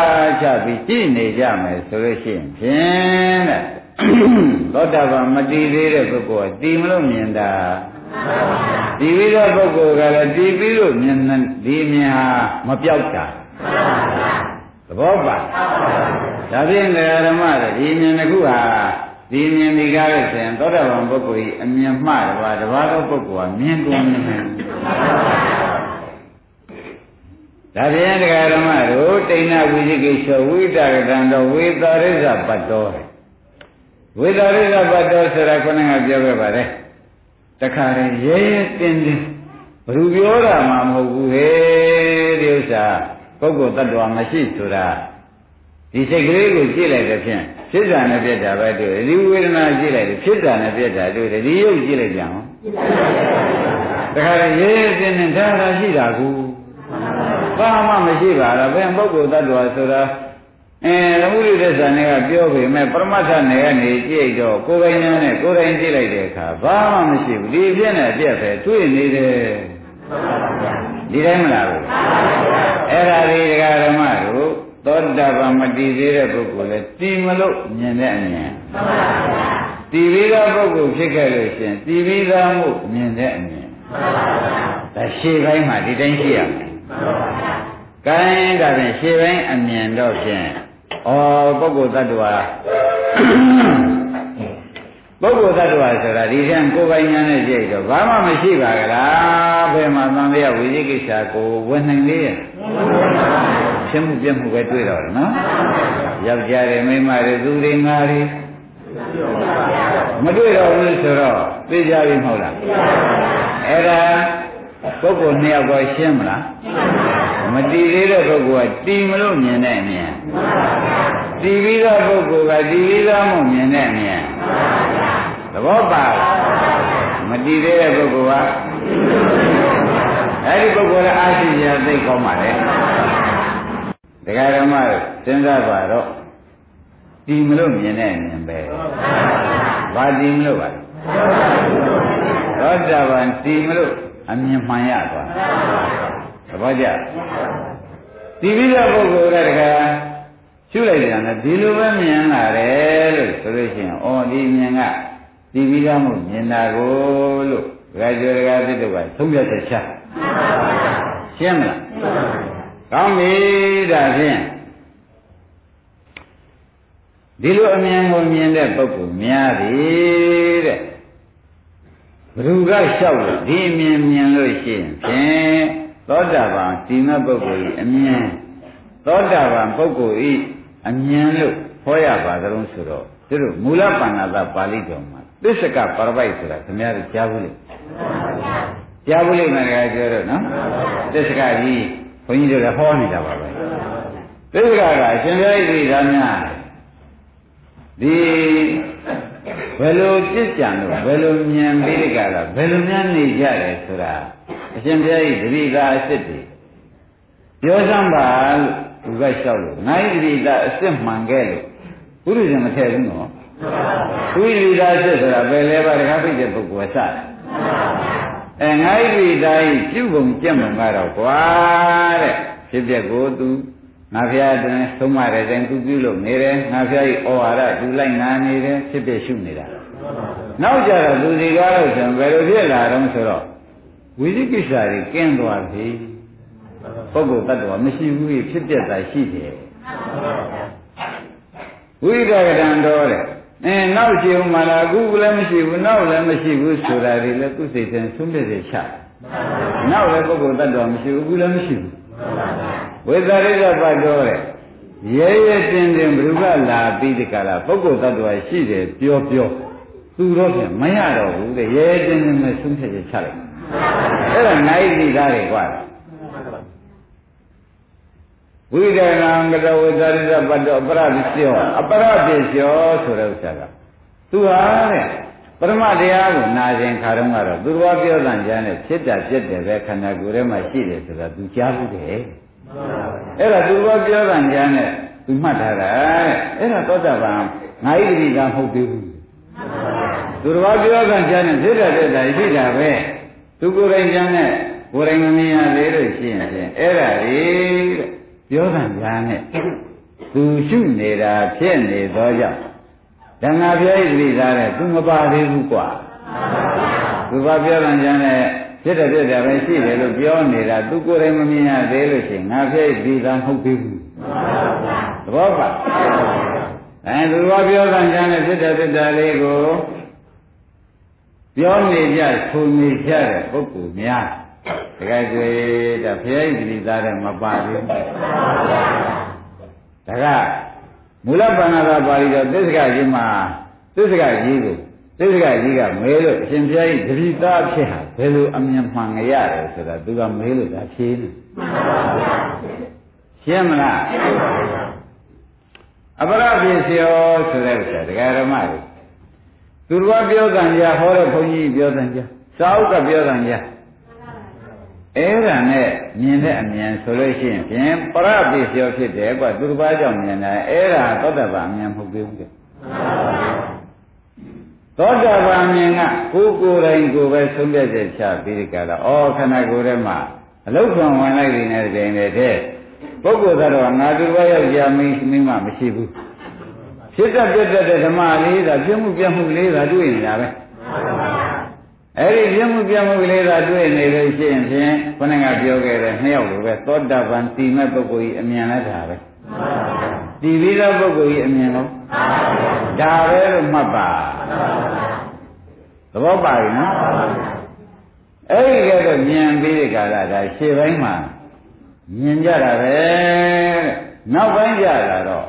ချပြီးကြည့်နေကြမယ်ဆိုလို့ရှိရင်ဖြင့်တဲ့သောတာပန်မတည်သေးတဲ့ပုဂ္ဂိုလ်ကတည်မလို့မြင်တာတည်ပြီးတော့ပုဂ္ဂိုလ်ကလည်းတည်ပြီးလို့မြင်ဒီမြင်ဟာမပြောက်တာသဘောပါဒါဖြင့်ဓမ္မတွေဒီမြင်တစ်ခုဟာ ဒီမြင်ဒီကားလို့ဆိုရင်သောတာပန်ပုဂ္ဂိုလ်ကြီးအမြင်မှတပါးတပါးသောပုဂ္ဂိုလ်ကမြင်ကုန်မြင်တယ်ဒါဖြင့်တရားဓမ္မတို့တိဏဝိသိကိစ္စဝိတာရတံတော်ဝေသာရိဇပတ္တောဝေသာရိဇပတ္တောဆိုတာခொနကပြောခဲ့ပါတယ်တခါရင်ရဲရဲတင်းတင်းဘယ်သူပြောတာမှမဟုတ်ဘူးဟဲ့ဒီဥစ္စာပုဂ္ဂိုလ်တ attva မရှိဆိုတာ ဒီစိတ်ကလေးကိုကြည့်လိုက်တဲ့ဖြင့်ဖြစ်တာနဲ့ပြက်တာပဲတွေ့ဒီဝေဒနာကြည့်လိုက်တယ်ဖြစ်တာနဲ့ပြက်တာတွေ့တယ်ဒီရုပ်ကြည့်လိုက်ကြအောင်တခါရင်ရဲရဲတင်းတင်းဒါသာရှိတာကူဘာမှမရှိပါတော့ဘယ်ပုဂ္ဂိုလ်တ attva ဆိုတာအဲသမုဒိသစ္စာနဲ့ကပြောပေမဲ့ပရမတ္ထနဲ့ကနေကြည့်တော့ကိုယ်ပိုင်ဉာဏ်နဲ့ကိုယ်တိုင်ကြည့်လိုက်တဲ့အခါဘာမှမရှိဘူးဒီပြည့်နဲ့ပြည့်ပဲတွေ့နေတယ်ဒီတိုင်းမလားဘူးအဲ့ဒါဒီဒကာဓမ္မတို့ သောတာပန်မတည်သေးတဲ့ပုဂ္ဂိုလ်လဲတည်မလို့မြင်တဲ့အမြင်တည်ပြီးသားပုဂ္ဂိုလ်ဖြစ်ခဲ့လို့ရှင်တည်ပြီးသားမှုမြင်တဲ့အမြင်ဒါရှေ့ပိုင်းမှာဒီတိုင်းရှိရမယ်ကဲဒါဖြင့်ရှေ့ပိုင်းအမြင်တော့ဖြင့်ဩပုဂ္ဂိုလ်တ attva ပုဂ္ဂိုလ်တ attva ဆိုတာဒီကံကိုယ်ပိုင်ဉာဏ်နဲ့ကြည့်တော့ဘာမှမရှိပါကလားဘယ်မှာသံဃာဝိသိကိစ္စကိုဝင်နိုင်လေရဲ့ဖြစ်မှုပြမှုပဲတွေ့တော့တယ်နော်ယောက်ျားတွေမိန်းမတွေသူတွေငါတွေမတွေ့တော့ဘူးဆိုတော့သိကြပြီမဟုတ်လားအဲ့ဒါပုဂ္ဂိုလ်နှစ်ယောက်တော့ရှင်းမလားမတည်သေးတဲ့ပုဂ္ဂိုလ်ကတည်မလို့မြင်တဲ့အမြင်တည်ပြီးသောပုဂ္ဂိုလ်ကတည်ပြီးသောမှုမြင်တဲ့အမြင် သဘောပါမတည်သေးတဲ့ပုဂ္ဂိုလ်ကအဲ့ဒီပုဂ္ဂိုလ်ရဲ့အာရှိရသိကောင်းပါလေဒကာဓမ္မစဉ်းစားပါတော့တည်မလို့မြင်တဲ့အမြင်ပဲဘာတည်မလို့ပါလဲသောတာပန်တည်မလို့အမြင်မှန်ရသွားသဘောကျဒီပြီးတဲ့ပုဂ္ဂိုလ်ကတကရှုလိုက်ကြတယ်ဒီလိုပဲမြင်လာတယ်လို့ဆိုလို့ရှိရင်ဩဒီမြင်က ဒီပြီးသားမှုမြင်တာကိုလို့ဒကာကျော်ဒကာသစ်တို့ကသုံးပြချက်ချရှင်းမလားကောင်းပြီဒါဖြင့်ဒီလိုအမြင်ကိုမြင်တဲ့ပုဂ္ဂိုလ်များသည်တဲ့ဘ누구ကလျှောက်လို့ဒီအမြင်မြင်လို့ရှိရင်ဖြင့်သောတာပန်ဒီမဲ့ပုဂ္ဂိုလ်ဤအမြင်သောတာပန်ပုဂ္ဂိုလ်ဤအမြင်လို့ဟောရပါသလုံးဆိုတော့သူတို့မူလပါဏာတပါဠိတော်မှာ သစ္စကပရပိုက်ဆိုတာခင်ဗျားတို့ကြားဘူးလေကြားဘူးလေမကပြောတော့နော်သစ္စကကြီးဘုန်းကြီးတို့လည်းဟောနေတာပါပဲသစ္စကကအရှင်ဘုရားဤဒါများဒီဘယ်လိုကြစ်ကြံလို့ဘယ်လိုမြင်ပြီးတကလားဘယ်လိုများနေကြတယ်ဆိုတာအရှင်ဘုရားဤတတိကာအစ်စ်တွေပြောစမ်းပါလို့သူကလျှောက်လို့ငါဤတတိကာအစ်စ်မှန်ခဲ့လို့ဘုရားရှင်မထည့်ဘူးနော် သူဤတတိကာအစ်စ်ဆိုတာဘယ်လဲပါတကားပြည့်တဲ့ပုဂ္ဂိုလ်ကစတယ်အဲငါဤတတိကာဤပြုပုံကြက်ပုံကတော့ကွာတဲ့ဖြစ်ပြကိုသူငါဖျားတွင်သုံးမတဲ့တိုင်သူပြုလို့နေတယ်ငါဖျားဤဩဝါဒသူလိုက်နာနေတယ်ဖြစ်ပြရှုနေတာနောက်ကြတော့သူစီကားလို့ဆိုရင်ဘယ်လိုဖြစ်လာတော့ဆိုတော့ဝိသိကိစ္စတွေကင်းသွားပြီပုဂ္ဂိုလ်တ attva မရှိဘူးဖြစ်ပြတာရှိတယ်ဝိဒကတံတော်တဲ့ အဲနောက်ရှိဦးမလားအခုလည်းမရှိဘူးနောက်လည်းမရှိဘူးဆိုတာတွေလည်းသူစိတ်ထဲသုံးပြစေချနောက်လည်းပုဂ္ဂိုလ်တ attva မရှိဘူးအခုလည်းမရှိဘူးဝိသရိကပတ်တော်တဲ့ရဲရဲတင်းတင်းဘုရားလာပြီးဒီကလာပုဂ္ဂိုလ်တ attva ရှိတယ်ပြောပြောသူတော့ဖြင့်မရတော့ဘူးတဲ့ရဲရဲတင်းတင်းနဲ့သုံးဖြတ်ချလိုက်အဲ့ဒါနိုင်သီသားတွေကွာ ဝိဒနာကတဝိသရိတပတ်တော်အပရပစ္စယောအပရပစ္စယောဆိုတဲ့ဥစ္စာကသူဟာတဲ့ပရမတရားကိုနာခြင်းခါတော့ကတော့သူတော်ပြောတဲ့ဉာဏ်နဲ့ဖြစ်တာဖြစ်တယ်ပဲခန္ဓာကိုယ်ထဲမှာရှိတယ်ဆိုတာသူကြားဘူးတဲ့အဲ့ဒါသူတော်ပြောတဲ့ဉာဏ်နဲ့သူမှတ်ထားတာတဲ့အဲ့ဒါသောတာပန်ငါဣတိကမဟုတ်သေးဘူးသူတော်ပြောတဲ့ဉာဏ်နဲ့ဖြစ်တာဖြစ်တာရှိတာပဲသူကိုယ်တိုင်ဉာဏ်နဲ့ကိုယ်တိုင်မမြင်ရသေးလို့ရှိရင်ဖြင့်အဲ့ဒါလေတဲ့ ပြောတဲ့ဉာဏ်နဲ့သူရှုနေတာဖြစ်နေသောကြောင့်တဏှာပြောဣတိသားတဲ့သူမပါသေးဘူးကွာသူကပြောတဲ့ဉာဏ်နဲ့ဖြစ်တယ်ဖြစ်တယ်ပဲရှိတယ်လို့ပြောနေတာသူကိုယ်တိုင်မမြင်ရသေးလို့ရှိရင်ငါဖြစ်ဣတိသားမဟုတ်သေးဘူးသဘောပါအဲသူကပြောတဲ့ဉာဏ်နဲ့ဖြစ်တယ်ဖြစ်တယ်လေးကိုပြောနေကြဆိုနေကြတဲ့ပုဂ္ဂိုလ်များ တကယ်ဆိုဒါဘုရားဣတိသားတဲ့မပါသေးဘူးဒါကမူလပဏ္ဏသာပါဠိတော်သစ္စကကြီးမှာသစ္စကကြီးကိုသစ္စကကြီးကမဲလို့အရှင်ဘုရားကြီးတတိသားဖြစ်ဟာဘယ်လိုအမြင်မှန်ကြရတယ်ဆိုတာသူကမဲလို့ဒါဖြေးနေရှင်းမလားအပရပစ္စယောဆိုတဲ့ဥစ္စာဒကာရမတွေသူတော်ပြောတဲ့ကြဟောတဲ့ဘုန်းကြီးပြောတဲ့ကြစာအုပ်ကပြောတဲ့ကြ အဲ့ဒါနဲ့မြင်တဲ့အမြင်ဆိုလို့ရှိရင်ဖြင့်ပရပိစ္ယောဖြစ်တယ်ကွာသူတစ်ပါးကြောင့်မြင်တယ်အဲ့ဒါသောတပန်အမြင်မဟုတ်သေးဘူးတဲ့သောတပန်မြင်ကကိုယ်ကိုယ်တိုင်ကိုယ်ပဲဆုံးဖြတ်ချက်ချပြီးဒီကလာဩခန္ဓာကိုယ်ထဲမှာအလုခံဝင်လိုက်နေတဲ့တိုင်တဲ့ပုဂ္ဂိုလ်ကတော့ငါသူတစ်ပါးယောက်ျားမင်းမိန်းမမရှိဘူးဖြစ်တတ်ပြတ်တဲ့ဓမ္မလေးသာပြမှုပြမှုလေးသာတွေ့နေတာပဲ အဲ့ဒီပြမှုပြမှုကလေးသာတွေ့နေလို့ရှိရင်ဖြင့်ခொနကပြောခဲ့တဲ့နှစ်ယောက်လိုပဲသောတာပန်တည်မဲ့ပုဂ္ဂိုလ်ကြီးအမြင်လိုက်တာပဲတည်ပြီးသောပုဂ္ဂိုလ်ကြီးအမြင်လို့ဒါပဲလို့မှတ်ပါသဘောပါပြီနော်အဲ့ဒီကတော့မြင်ပြီးတဲ့ကာလဒါရှေ့ပိုင်းမှာမြင်ကြတာပဲနောက်ပိုင်းကြလာတော့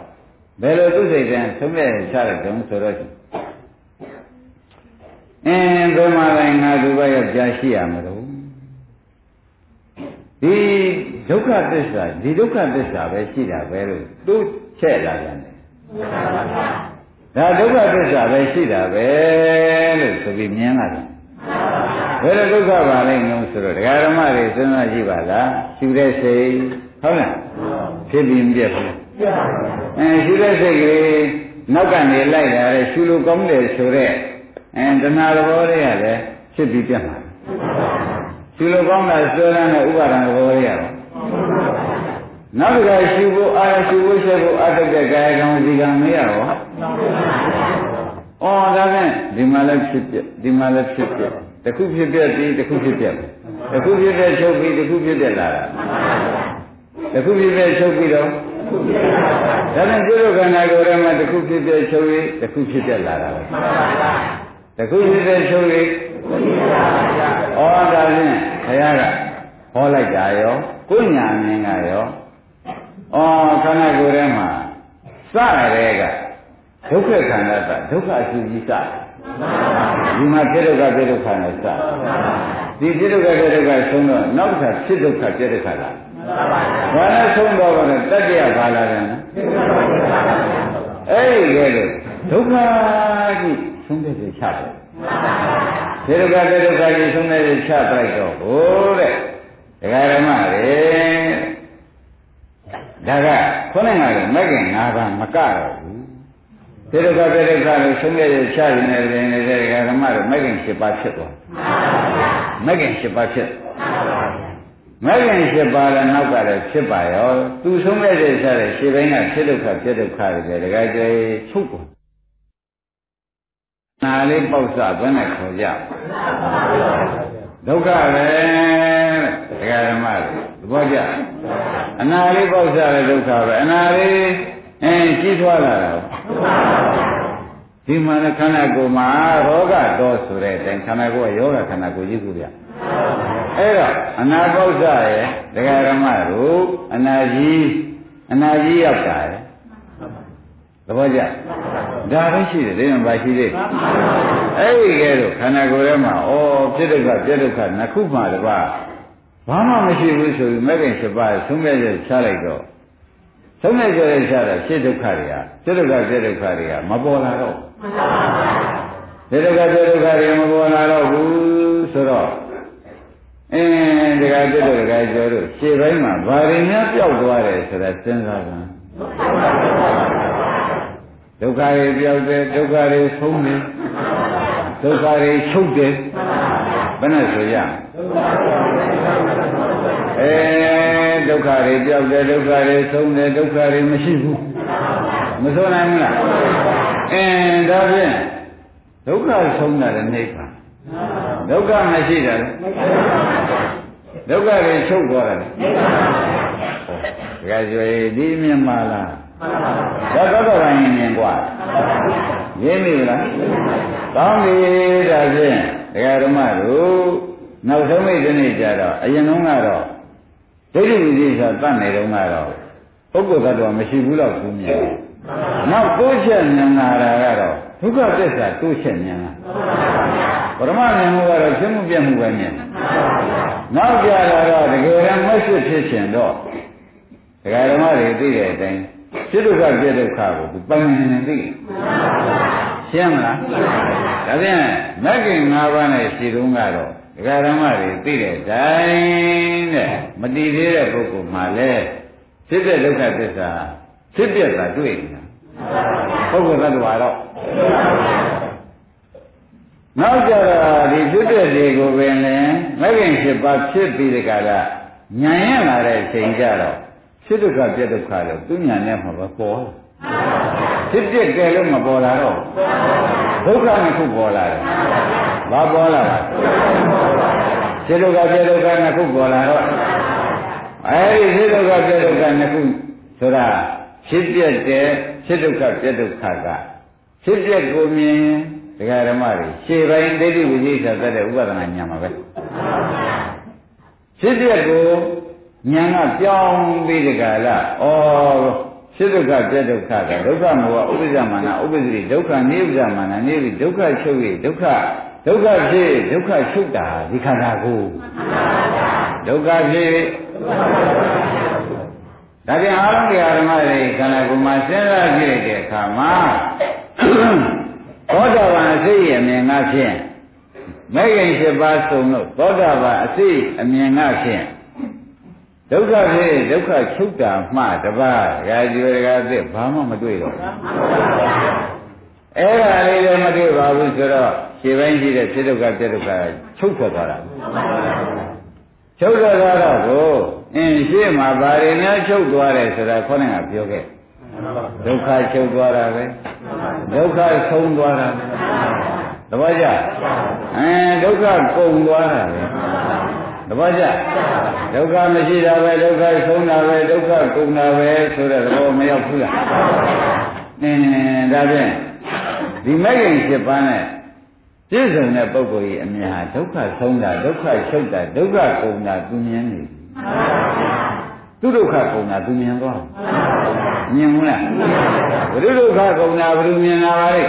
ဘယ်လိုသူစိတ်တန်းသုံးမဲ့ချလိုက်တုံးဆိုတော့ အင်းဘယ်မှာလဲငါသူဘယောက်ျားရှိရမလို့ဒီဒုက္ခသစ္စာဒီဒုက္ခသစ္စာပဲရှိတာပဲလို့သူချက်လာတယ်ဒါဒုက္ခသစ္စာပဲရှိတာပဲလို့ဆိုပြီးမြင်လာတယ်ဘယ်လိုဒုက္ခပါလဲငုံဆိုတော့ဒကာဓမ္မတွေစဉ်းစားကြည့်ပါလားရှူတဲ့စိတ်ဟုတ်လားဖြစ်ပြီးပြက်ဘူးအဲရှူတဲ့စိတ်ကလေးနောက်ကနေလိုက်လာတဲ့ရှူလို့ကောင်းတယ်ဆိုတော့ အဲတဏှာသဘောတွေကလည်းဖြစ်ပြီးပြတ်မှာရှုလို့ကောင်းတာဆွဲလန်းတဲ့ဥပါဒံသဘောရတော့နောက်တစ်ခါရှုဖို့အာရှုဖို့ရှုဖို့အတုတဲ့ကာယကံဒီကံမရတော့အော်ဒါနဲ့ဒီမှာလည်းဖြစ်ပြဒီမှာလည်းဖြစ်ပြတခုဖြစ်ပြပြီးတခုဖြစ်ပြတခုဖြစ်ပြချုပ်ပြီးတခုဖြစ်ပြလာတာတခုဖြစ်ပြချုပ်ပြီးတော့ဒါနဲ့ပြုလို့ခန္ဓာကိုယ်ထဲမှာတခုဖြစ်ပြချုပ်ပြီးတခုဖြစ်ပြလာတာပဲ တခုဖြစ်ပြချုပ်ပြီးဩဒါဖြင့်ခရကဟောလိုက်တာရောကိုညာမြင်ကရောဩခန္ဓာကိုယ်ထဲမှာစရဲကဒုက္ခခန္ဓာကဒုက္ခအစုကြီးစဒီမှာဖြစ်ဒုက္ခဖြစ်ဒုက္ခနဲ့စဒီဖြစ်ဒုက္ခဖြစ်ဒုက္ခဆုံးတော့နောက်တစ်ခါဖြစ်ဒုက္ခဖြစ်ဒုက္ခလာဘာလဲဆုံးတော့ကတတ္တရဘာလာတယ်နော်အဲ့ဒီလေဒုက္ခကြီး ဆုံးတဲ့ချတယ်ဒီဒုက္ခဒီဒုက္ခကြီးဆုံးတဲ့ချပလိုက်တော့ဟိုတဲ့ဒကာရမတွေဒါကခေါင်းနဲ့ကလည်းမကင်၅ပါးမကတော့ဘူးဒီဒုက္ခဒီဒုက္ခလို့ဆုံးတဲ့ချရင်လည်းနေတဲ့ဒကာရမတွေမကင်၈ပါးဖြစ်သွားမကင်၈ပါးဖြစ်မဂ္ဂင်၈ပါးလည်းနောက်ကလည်းဖြစ်ပါရောသူဆုံးတဲ့တဲ့စားတဲ့ရှေ့ပိုင်းကဖြစ်ဒုက္ခဖြစ်ဒုက္ခတွေတကယ်ကျေချုပ်ကု န်နာလေးပေါက်စဘယ်နဲ့ခေါ်ကြဒုက္ခပဲဒကာဓမ္မတွေသဘောကျအနာလေးပေါက်စလည်းဒုက္ခပဲအနာလေးအင်းကြီးထွားလာတာဒီမှာလည်းခန္ဓာကိုယ်မှာရောဂတော်ဆိုတဲ့အတိုင်းခန္ဓာကိုယ်ကယောဂခန္ဓာကိုယ်ကြီးကူပြအဲ့တော့အနာပေါက်စရဲ့ဒကာဓမ္မတို့အနာကြီးအနာကြီးရောက်တာရဲ့ သဘောကျဒါပဲရှိတယ်ဒီမှာရှိသေးအဲ့ဒီကဲတော့ခန္ဓာကိုယ်ထဲမှာဩဖြစ်ဒုက္ခပြဒုက္ခနှစ်ခုမှတပါဘာမှမရှိဘူးဆိုပြီးမဲ့ခင်7ပါးသုံးမြဲရချလိုက်တော့သုံးမြဲရချတာဖြစ်ဒုက္ခတွေကဖြစ်ဒုက္ခပြဒုက္ခတွေကမပေါ်လာတော့ဖြစ်ဒုက္ခပြဒုက္ခတွေမပေါ်လာတော့ဘူးဆိုတော့အင်းဒီကပြဒုက္ခကျော်တို့ရှေ့ပိုင်းမှာဘာတွေများပျောက်သွားတယ်ဆိုတာစဉ်းစားကြ ဒုက္ခတွေပြောက်တယ်ဒုက္ခတွေဆုံးတယ်ဒုက္ခတွေချုပ်တယ်ဘယ်နဲ့ဆိုရအဲဒုက္ခတွေပြောက်တယ်ဒုက္ခတွေဆုံးတယ်ဒုက္ခတွေမရှိဘူးမဆိုနိုင်ဘူးလားအင်းဒါဖြင့်ဒုက္ခဆုံးတာလည်းနိဗ္ဗာန်ဒုက္ခမရှိတာလေဒုက္ခတွေချုပ်သွားတယ်နိဗ္ဗာန်ဟောဒါကြွေဒီမြင်ပါလား ဒါတော့တော့ရင်မြင်กว่าရင်းပြီလားကောင်းပြီဒါဖြင့်ဒကာဓမ္မတို့နောက်ဆုံးမိတ်ဒီနေ့ကြတော့အရင်တုန်းကတော့ဒိဋ္ဌိဝိသေသတတ်နေတုန်းကတော့ပုဂ္ဂိုလ်သတ္တဝါမရှိဘူးတော့ဘူးမြင်နောက်တိုးချက်ဉာဏ်လာတာကတော့ဒုက္ခသစ္စာတိုးချက်ဉာဏ်လာပရမဉာဏ်ကတော့ဖြစ်မှုပြမှုပဲမြင်နောက်ကြလာတော့တကယ်တမ်းမဆွဖြစ်ခြင်းတော့ဒကာဓမ္မတွေသိတဲ့အတိုင်း ဖြစ်ဒုက္ခပြဒုက္ခကိုသူပိုင်နေနေသိရှင်းမလားဒါဖြင့်မဂ္ဂင်၅ပါးနဲ့ရှိတုန်းကတော့ဒကာဓမ္မတွေသိတဲ့အတိုင်းတဲ့မတည်သေးတဲ့ပုဂ္ဂိုလ်မှလည်းဖြစ်တဲ့ဒုက္ခသစ္စာဖြစ်ပြတာတွေ့နေတာပုဂ္ဂိုလ်သတ္တဝါတော့နောက်ကြတော့ဒီဖြစ်တဲ့တွေကိုပင်လည်းမဂ္ဂင်၈ပါးဖြစ်ပြီးတဲ့ကာလဉာဏ်ရလာတဲ့အချိန်ကြတော့ ဖြစ်ဒုက္ခပြဒုက္ခလို့သူညာနဲ့မှာပဲပေါ်လာဖြစ်ပြကဲလို့မပေါ်လာတော့ဒုက္ခနှစ်ခုပေါ်လာတယ်ဘာပေါ်လာလဲဖြစ်ဒုက္ခပြဒုက္ခနှစ်ခုပေါ်လာတော့အဲဒီဖြစ်ဒုက္ခပြဒုက္ခနှစ်ခုဆိုတာဖြစ်ပြတဲ့ဖြစ်ဒုက္ခပြဒုက္ခကဖြစ်ပြကိုမြင်ဒကာဓမ္မတွေရှေ့ပိုင်းဒိဋ္ဌိဝိသေသတတ်တဲ့ဥပဒနာညာမှာပဲဖြစ်ပြကို ဉာဏ်ကပြောင်းပြီးဒီကလာဩဖြစ်ဒုက္ခပြဒုက္ခကဒုက္ခမောဥပ္ပဇ္ဇမာနဥပ္ပဇ္ဇိဒုက္ခနိဗ္ဗာန်မာနနိဗ္ဗိဒုက္ခချုပ်ရဒုက္ခဒုက္ခဖြစ်ဒုက္ခချုပ်တာဒီခန္ဓာကိုဒုက္ခဖြစ်ဒါပြန်အားလုံးတရားဓမ္မတွေခန္ဓာကိုယ်မှာစဉ်းစားကြည့်တဲ့အခါမှာသောတာပန်အစိတ်အမြင်ကဖြင့်မဲ့ခင်7ပါးစုံလို့သောတာပန်အစိတ်အမြင်ကဖြင့် ဒုက္ခဖြစ်ဒုက္ခချုပ်တာမှတပါးရာဇဝေကသစ်ဘာမှမတွေ့တော့အဲ့ဒါလေးလည်းမတွေ့ပါဘူးဆိုတော့ခြေပိုင်းရှိတဲ့ဖြစ်ဒုက္ခပြဒုက္ခချုပ်ထွက်သွားတာချုပ်တော့တော့ကိုအင်းရှေ့မှာဘာတွေများချုပ်သွားတယ်ဆိုတာခေါင်းကပြောခဲ့ဒုက္ခချုပ်သွားတာပဲဒုက္ခဆုံးသွားတာသဘောကျအဲဒုက္ခကုန်သွားတာပဲ သဘောကျဒုက္ခမရှိတာပဲဒုက္ခဆုံးတာပဲဒုက္ခကုန်တာပဲဆိုတဲ့သဘောမရောက်ဘူးလားအင်းဒါဖြင့်ဒီမဲ့ခင်7ပါးနဲ့ပြည့်စုံတဲ့ပုဂ္ဂိုလ်ကြီးအမြင်ဟာဒုက္ခဆုံးတာဒုက္ခချုပ်တာဒုက္ခကုန်တာသူမြင်နေပြီသူဒုက္ခကုန်တာသူမြင်သွားမြင်ဘူးလားဘုရုဒုက္ခကုန်တာဘယ်လိုမြင်လာပါလဲ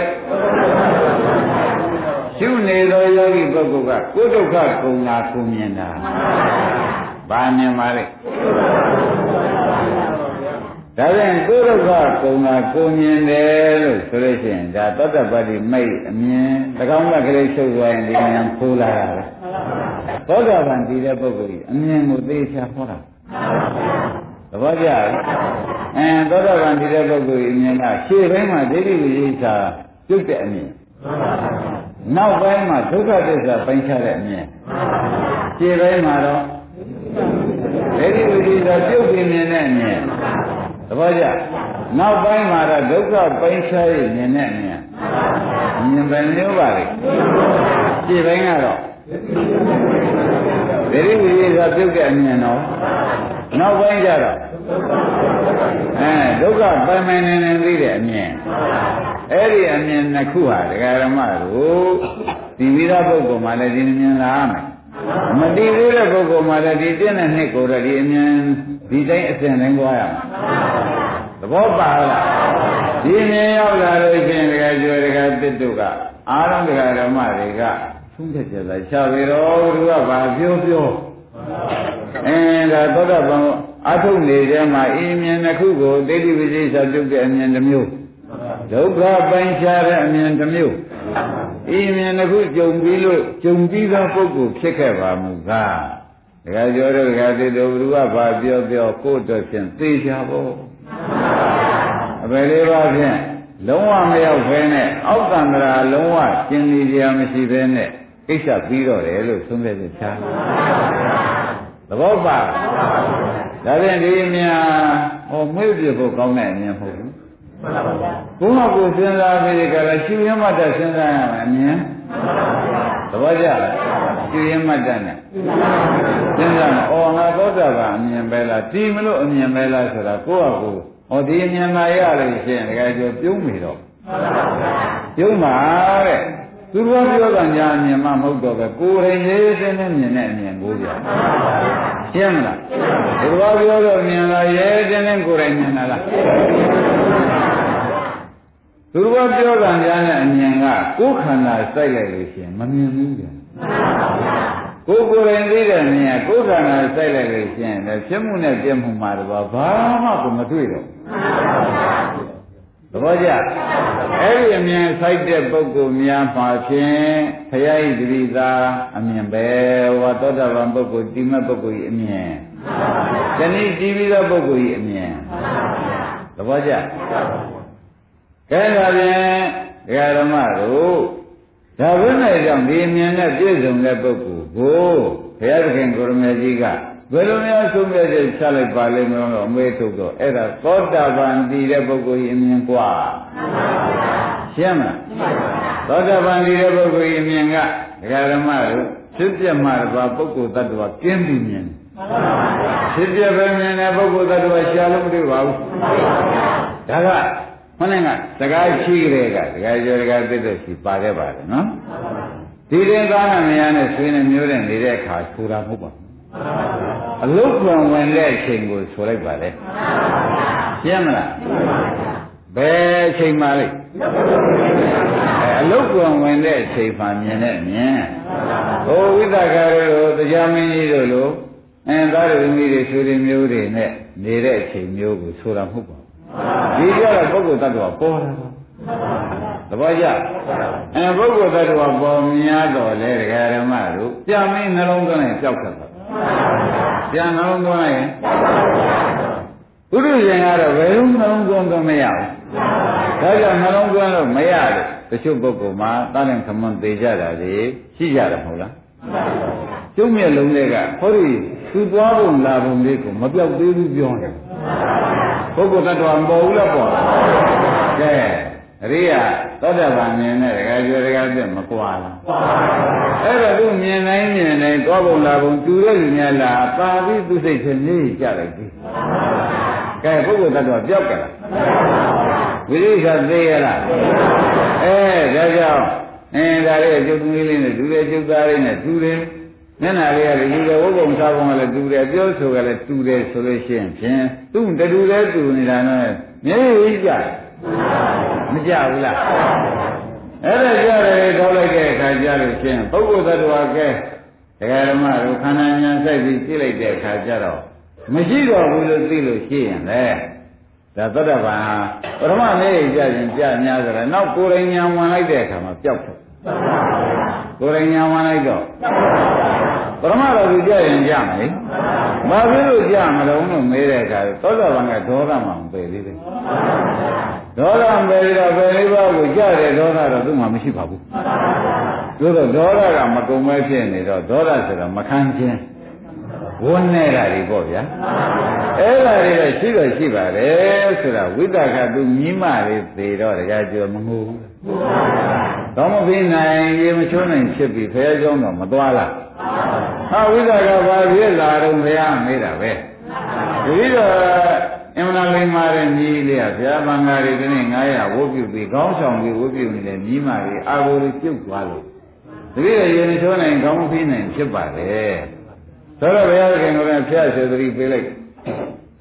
ရှုနေသောယောဂီပုဂ္ဂိုလ်ကကိုယ်ဒုက္ခကုန်တာကိုမြင်တာဘာမြင်ပါလဲဒါပြန်ကိုယ်ဒုက္ခကုန်တာကိုမြင်တယ်လို့ဆိုလို့ရှိရင်ဒါသတ္တပတ္တိမိတ်အမြင်၎င်းကကလေးချုပ်သွားရင်ဒီဉာဏ်ဖိုးလာတာပဲသောတာပန်တည်တဲ့ပုဂ္ဂိုလ်ကြီးအမြင်ကိုသိချာဟောတာသဘောကျလားအဲသောတာပန်တည်တဲ့ပုဂ္ဂိုလ်ကြီးအမြင်ကရှေ့ဘက်မှာဒိဋ္ဌိဝိသေသပြုတ်တဲ့အမြင် နောက်ပိုင်းမှာဒုက္ခသစ္စာပိုင်းခြားတဲ့အမြင်ရှေ့ပိုင်းမှာတော့ဒိဋ္ဌိဝိသေသပြုတ်ပြီးမြင်တဲ့အမြင်သဘောကျနောက်ပိုင်းမှာတော့ဒုက္ခပိုင်းခြားရမြင်တဲ့အမြင်မြင်ပဲမျိုးပါလေရှေ့ပိုင်းကတော့ဒိဋ္ဌိဝိသေသပြုတ်တဲ့အမြင်တော့နောက်ပိုင်းကျတော့အဲဒုက္ခပိုင်ပိုင်နေနေသိတဲ့အမြင် အဲ့ဒီအမြင်နှစ်ခုဟာဒကာရမတို့ဒီဝိသပုဂ္ဂိုလ်မှလည်းဒီမြင်လာမယ်မတည်သေးတဲ့ပုဂ္ဂိုလ်မှလည်းဒီတည့်တဲ့နှစ်ကိုယ်တော့ဒီအမြင်ဒီတိုင်းအစဉ်တိုင်းသွားရမှာသဘောပါလားဒီမြင်ရောက်လာလို့ရှိရင်ဒကာကျွယ်ဒကာတစ်တို့ကအာရုံဒကာဓမ္မတွေကသုံးချက်ကြတာရှာပြီတော့သူကဘာပြောပြောအင်းဒါသောတာပန်အထုတ်နေတဲ့မှာအင်းမြင်တစ်ခုကိုဒိဋ္ဌိဝိသေသပြုတ်တဲ့အမြင်တစ်မျိုး ဒုက္ခပိုင်းခြားတဲ့အမြင်တစ်မျိုးအင်းမြင်တစ်ခုကြုံပြီးလို့ကြုံပြီးသောပုဂ္ဂိုလ်ဖြစ်ခဲ့ပါမူကားဒကာကျော်တို့ဒကာတိတို့ဘုရားဘာပြောပြောကိုယ့်အတွက်ဖြင့်သိချဖို့အပေလေးပါဖြင့်လုံးဝမရောက်ဖဲနဲ့အောက်တန္တရာလုံးဝကျင်လီကြမရှိဖဲနဲ့ကိစ္စပြီးတော့တယ်လို့သုံးဖြတ်ချက်ချာသဘောပါဒါဖြင့်ဒီအများဟောမွေးပြဖို့ကောင်းတဲ့အမြင်မဟုတ်ဘူး ဘုရားကိုစဉ်းစားပြီးကြလားရှင်ရမတ္တစဉ်းစားရမယ်အမြင်သဘောကျလားရှင်ရမတ္တနဲ့စဉ်းစားမယ်အော်ငါသောတာပန်အမြင်ပဲလားတီမလို့အမြင်ပဲလားဆိုတာကိုယ့်ဟာကိုယ်ဟောဒီအမြင်လာရလို့ရှိရင်တကယ်ကျော်ပြုံးပြီတော့ပြုံးပါတဲ့သူတော်ပြောတာညာအမြင်မှမဟုတ်တော့ပဲကိုယ်ရင်ရေးစင်းနဲ့မြင်တဲ့အမြင်ကိုပြရှင်းမလားသူတော်ပြောတော့မြင်လာရေးစင်းနဲ့ကိုယ်ရင်မြင်လာလား သူတော်ပြောတာညာနဲ့အမြင်ကကိုယ်ခန္ဓာစိုက်လိုက်လို့ရှိရင်မမြင်ဘူးပြန်ကိုယ်ကိုယ်ရင်သိတဲ့မြင်ကကိုယ်ခန္ဓာစိုက်လိုက်လို့ရှိရင်လည်းဖြစ်မှုနဲ့ပြမှုမှာတော့ဘာမှကိုမတွေ့တော့သဘောကျအဲ့ဒီအမြင်ဆိုင်တဲ့ပုဂ္ဂိုလ်များမှာဖြင့်ဘုရားဤတတိသာအမြင်ပဲဟောသောတာပန်ပုဂ္ဂိုလ်တိမတ်ပုဂ္ဂိုလ်ဤအမြင်တဏှိတိပြီးသောပုဂ္ဂိုလ်ဤအမြင်သဘောကျ ကဲဒါဖြင့်ဒကာဓမ္မတို့ဒါဘယ်နဲ့ကြောင့်ဒီအမြင်နဲ့ပြည့်စုံတဲ့ပုဂ္ဂိုလ်ကိုဘုရားသခင်ကိုရမေကြီးကဘယ်လိုများဆုံးဖြတ်ချက်ချလိုက်ပါလိမ့်မလို့အမေးထုတ်တော့အဲ့ဒါသောတာပန်တည်တဲ့ပုဂ္ဂိုလ်ကြီးအမြင်กว่าရှင်းမလားသောတာပန်တည်တဲ့ပုဂ္ဂိုလ်ကြီးအမြင်ကဒကာဓမ္မတို့ဖြစ်ပြမှတပါပုဂ္ဂိုလ်တ attva ကျင်းပြီးမြင်ဖြစ်ပြပဲမြင်တဲ့ပုဂ္ဂိုလ်တ attva ရှားလို့မတွေ့ပါဘူးဒါက မနေ့ကစကားရှိကြတဲ့ကဒကာကျော်ဒကာသစ်တို့ရှိပါခဲ့ပါတယ်နော်ဒီတဲ့သားနာမယားနဲ့ဆွေးနေမျိုးတဲ့နေတဲ့အခါဆိုတာမဟုတ်ပါဘူးအလုတ်ကံဝင်တဲ့အချိန်ကိုဆိုလိုက်ပါလေရှင်းမလားဘယ်အချိန်မှလဲအဲအလုတ်ကံဝင်တဲ့အချိန်မှမြင်တဲ့မြင်ဟိုဝိသကာရတို့တရားမင်းကြီးတို့လိုအဲသားရမီတွေဆွေတွေမျိုးတွေနဲ့နေတဲ့အချိန်မျိုးကိုဆိုတာမဟုတ်ပါဘူး ဒီကြတော့ပုဂ္ဂိုလ်တ attva ပေါ်တာသဘောကျအဲပုဂ္ဂိုလ်တ attva ပေါ်များတော့လေဒကာဓမ္မတို့ပြမင်းနှလုံးသွင်းရင်ကြောက်တတ်တာပြန်နှလုံးသွင်းလိုက်ရင်ဘုရုရှင်ကတော့ဘယ်လိုနှလုံးသွင်းတော့မရဘူးဒါကြောင့်နှလုံးသွင်းလို့မရလို့တချို့ပုဂ္ဂိုလ်မှာတားလင်ခမွန်သေးကြတာလေရှိကြတယ်မဟုတ်လားကျုံးမြက်လုံးတွေကဟောဒီသူသွားပုံလာပုံလေးကိုမပြောက်သေးဘူးပြောတယ် ပုဂ္ဂိုလ်တ attva မပေါ်ဘူးလားပေါ့ကဲအရိယာသောတာပန်မြင်တဲ့ဒကာကျော်ဒကာပြတ်မကွာလားအဲ့တော့သူမြင်တိုင်းမြင်တိုင်းသွားပုံလာပုံတူတဲ့လူများလားပါပြီးသူစိတ်ချင်းကြီးကြလိုက်ပြီကဲပုဂ္ဂိုလ်တ attva ပြောက်ကြလားဝိရိယသေးရလားအဲဒါကြောင့်အင်းဒါလေးအကျုပ်သမီးလေးနဲ့တူတယ်ကျုပ်သားလေးနဲ့တူတယ် မျက်နှာလေးကလည်းတူတယ်ဝုတ်ပုံစားပုံကလည်းတူတယ်ပြောဆိုကလည်းတူတယ်ဆိုလို့ရှိရင်ဖြင့်သူ့တူလည်းတူနေတာနဲ့မျက်ရည်ကြမကြဘူးလားအဲ့ဒါကြတယ်ထောက်လိုက်တဲ့အခါကြလို့ရှိရင်ပုဂ္ဂိုလ်သတ္တဝါကဲတရားဓမ္မတို့ခန္ဓာဉာဏ်စိုက်ပြီးကြည့်လိုက်တဲ့အခါကျတော့မရှိတော့ဘူးလို့သိလို့ရှိရင်လေဒါသတ္တဗံပရမမေးကြရင်ကြများကြတယ်နောက်ကိုယ်ရင်ညာဝင်လိုက်တဲ့အခါမှာပျောက်တယ်ကိုယ်ရင်ညာဝင်လိုက်တော့ပရမတော်သူကြရင်ကြမယ်လေဘာဖြစ်လို့ကြမလို့လို့မေးတဲ့အခါသောတာပန်ကဒေါသမမပယ်သေးတယ်ဒေါသမပယ်ပြီးတော့ပယ်လေးပါးကိုကြတဲ့ဒေါသတော့သူ့မှာမရှိပါဘူးသို့တော့ဒေါသကမကုံမဲဖြစ်နေတော့ဒေါသဆိုတော့မခံခြင်းဝန်းနေတာတွေပေါ့ဗျာအဲ့ဒါတွေတော့ရှိတော့ရှိပါတယ်ဆိုတာဝိတ္တကသူမြင်းမလေးသေတော့တရားကျော်မငိုဘူး တော့မပြီးနိုင်ရေမချိုးနိုင်ဖြစ်ပြီဖရဲကျောင်းတော့မသွားလားဟာဝိဇ္ဇာကဘာဖြစ်လာတော့ဘုရားမေးတာပဲတတိတော့အင်မနာလိမ္မာတဲ့ညီလေးကဘုရားမင်္ဂလာတွေဒီနေ့900ဝုတ်ပြုပြီးကောင်းဆောင်ပြီးဝုတ်ပြုနေတဲ့ညီမကြီးအာဘိုတွေပြုတ်သွားလို့တတိတော့ရေမချိုးနိုင်ကောင်းမပြီးနိုင်ဖြစ်ပါလေဆိုတော့ဘုရားခင်ကလည်းဖျက်စေသတိပေးလိုက်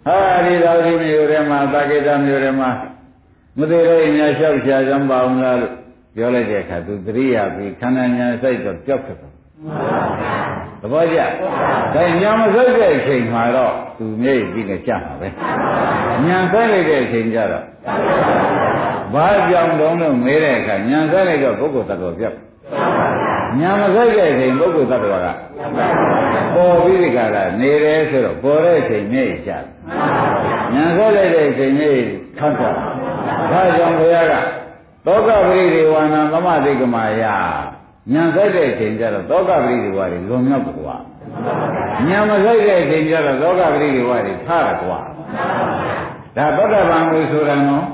ဟာဒီတော်ဒီမျိုးတွေမှာသာကိတမျိုးတွေမှာမသေးတော့အညာလျှောက်ရှာကြမပါအောင်လားလို့ ပြောလိုက်တဲ့အခါသူသတိရပြီးခန္ဓာညာစိုက်တော့ကြောက်တယ်သဘောကျဒါညာမစိုက်တဲ့အချိန်မှာတော့သူမျက်ရည်ပြီးနေကြမှာပဲညာစိုက်လိုက်တဲ့အချိန်ကျတော့ဘာကြောင့်တုံးလို့မေးတဲ့အခါညာစိုက်လိုက်တော့ပုဂ္ဂိုလ်တ attva ပြောက်ညာမစိုက်တဲ့အချိန်ပုဂ္ဂိုလ်တ attva ကပေါ်ပြီးဒီကရာနေတယ်ဆိုတော့ပေါ်တဲ့အချိန်မျက်ရည်ကျတယ်ညာစိုက်လိုက်တဲ့အချိန်မျက်ရည်ခန့်တာဒါကြောင့်ဘုရားက သောကပရိဒေဝနာသမတိကမာယညာဆိုင်တဲ့အချိန်ကျတော့သောကပရိဒေဝတွေလွန်မြောက်ကွာညာမဆိုင်တဲ့အချိန်ကျတော့သောကပရိဒေဝတွေထားကွာဒါသောကဗံကိုဆိုတာနော်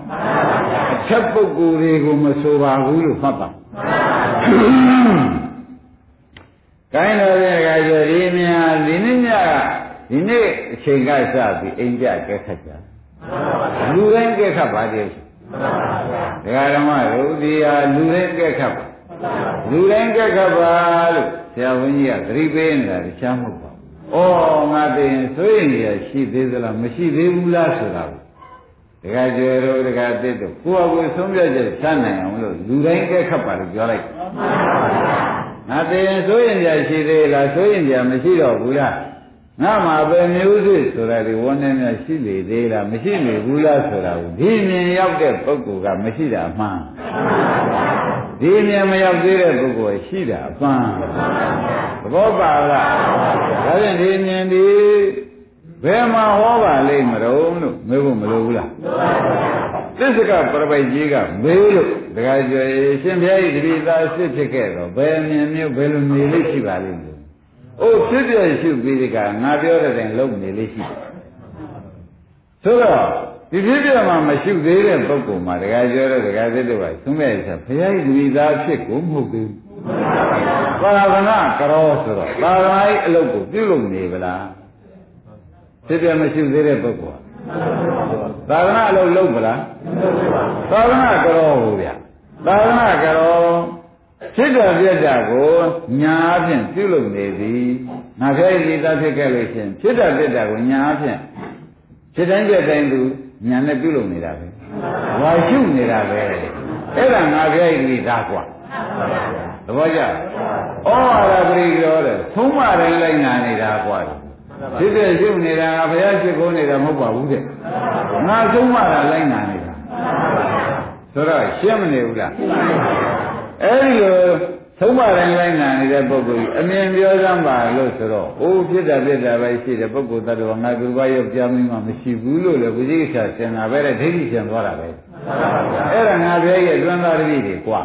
အချက်ပုဂ္ဂိုလ်တွေကိုမဆိုပါဘူးလို့မှတ်ပါကိုင်းတော်ရဲ့ကဆိုဒီမြာဒီနေ့ညကဒီနေ့အချိန်ကစပြီးအိမ်ကြကဲခတ်ကြလူတိုင်းကဲခတ်ပါသေးတယ် ဒကာဓမ္မတို့ဒီဟာလူတိုင်းကဲခတ်ပါလူတိုင်းကဲခတ်ပါလို့ဆရာဝန်ကြီးကသတိပေးနေတာတခြားမဟုတ်ပါဘူး။ဩငါသိရင်ဆိုရင်ရရှိသေးသလားမရှိသေးဘူးလားဆိုတာကိုဒကာကျေတို့ဒကာတစ်တို့ကိုယ့်အကိုဆုံးဖြတ်ချက်ချနိုင်အောင်လို့လူတိုင်းကဲခတ်ပါလို့ပြောလိုက်။ငါသိရင်ဆိုရင်ရရှိသေးလားဆိုရင်ရမရှိတော့ဘူးလား။ ငါမှာပဲမျိုးစစ်ဆိုတာဒီဝန်းနေများရှိလေသေးလားမရှိလေဘူးလားဆိုတာကိုဒီမြင်ရောက်တဲ့ပုဂ္ဂိုလ်ကမရှိတာမှန်ဒီမြင်မရောက်သေးတဲ့ပုဂ္ဂိုလ်ရှိတာအပန်းသဘောပါလားဒါဖြင့်ဒီမြင်ဒီဘယ်မှာဟောပါလိမ့်မလို့လို့မေးဖို့မလိုဘူးလားသစ္စကပရပိုက်ကြီးကမေးလို့တခါကျော်ရှင်ဘုရားဤတပိသားစစ်ဖြစ်ခဲ့တော့ဘယ်မြင်မျိုးဘယ်လိုနေလိမ့်ရှိပါလိမ့်မလို့ အိုးဖြစ်ပြရှုပြီးဒီကငါပြောတဲ့တိုင်လုံးနေလိမ့်ရှိတယ်ဆိုတော့ဒီဖြစ်ပြမှာမရှုသေးတဲ့ပုဂ္ဂိုလ်မှာတခါကျော်တော့တခါသစ်တော့သုံးမဲ့ချက်ဘုရားဤတပိသားဖြစ်ကိုမဟုတ်ဘူးသာသနာကရောဆိုတော့သာသနာ့အလုပ်ကိုပြုလုပ်နေဗလားဖြစ်ပြမရှိသေးတဲ့ပုဂ္ဂိုလ်သာသနာအလုပ်လုပ်ဗလားသာသနာကရောဟိုဗျသာသနာကရောဖြ စ်တာပြက်တာကိုညာအဖြင့်ပြုလုပ်နေသည်ငါခဲဒီသားဖြစ်ခဲ့လို့ရှင်ဖြစ်တာပြက်တာကိုညာအဖြင့်ဖြစ်တိုင်းပြက်တိုင်းသူညာနဲ့ပြုလုပ်နေတာပဲဝါရှုနေတာပဲအဲ့ဒါငါခဲဒီသားกว่าသဘောကျဩဝါဒပရိကျော်တဲ့သုံးမတိုင်းလိုက်နာနေတာกว่าဖြစ်တဲ့ရှုနေတာကဘုရားရှိခိုးနေတာမဟုတ်ပါဘူးတဲ့ငါသုံးမတာလိုက်နာနေတာဆိုတော့ရှင်းမနေဘူးလား အဲဒီလိုသုံးပါးတိုင်းလိုက်နာနေတဲ့ပုဂ္ဂိုလ်ကြီးအမြင်ပြောစမ်းပါလို့ဆိုတော့အိုးဖြစ်တာဖြစ်တာပဲရှိတယ်ပုဂ္ဂိုလ်တ attva ငါသူဘာရောက်ပြောင်းပြီးမှမရှိဘူးလို့လေဝိဇိကိစ္စဆင်တာပဲတဲ့ဒိဋ္ဌိဆင်သွားတာပဲအဲ့ဒါငါပြောရဲ့အတွင်းသားတတိတွေကွာ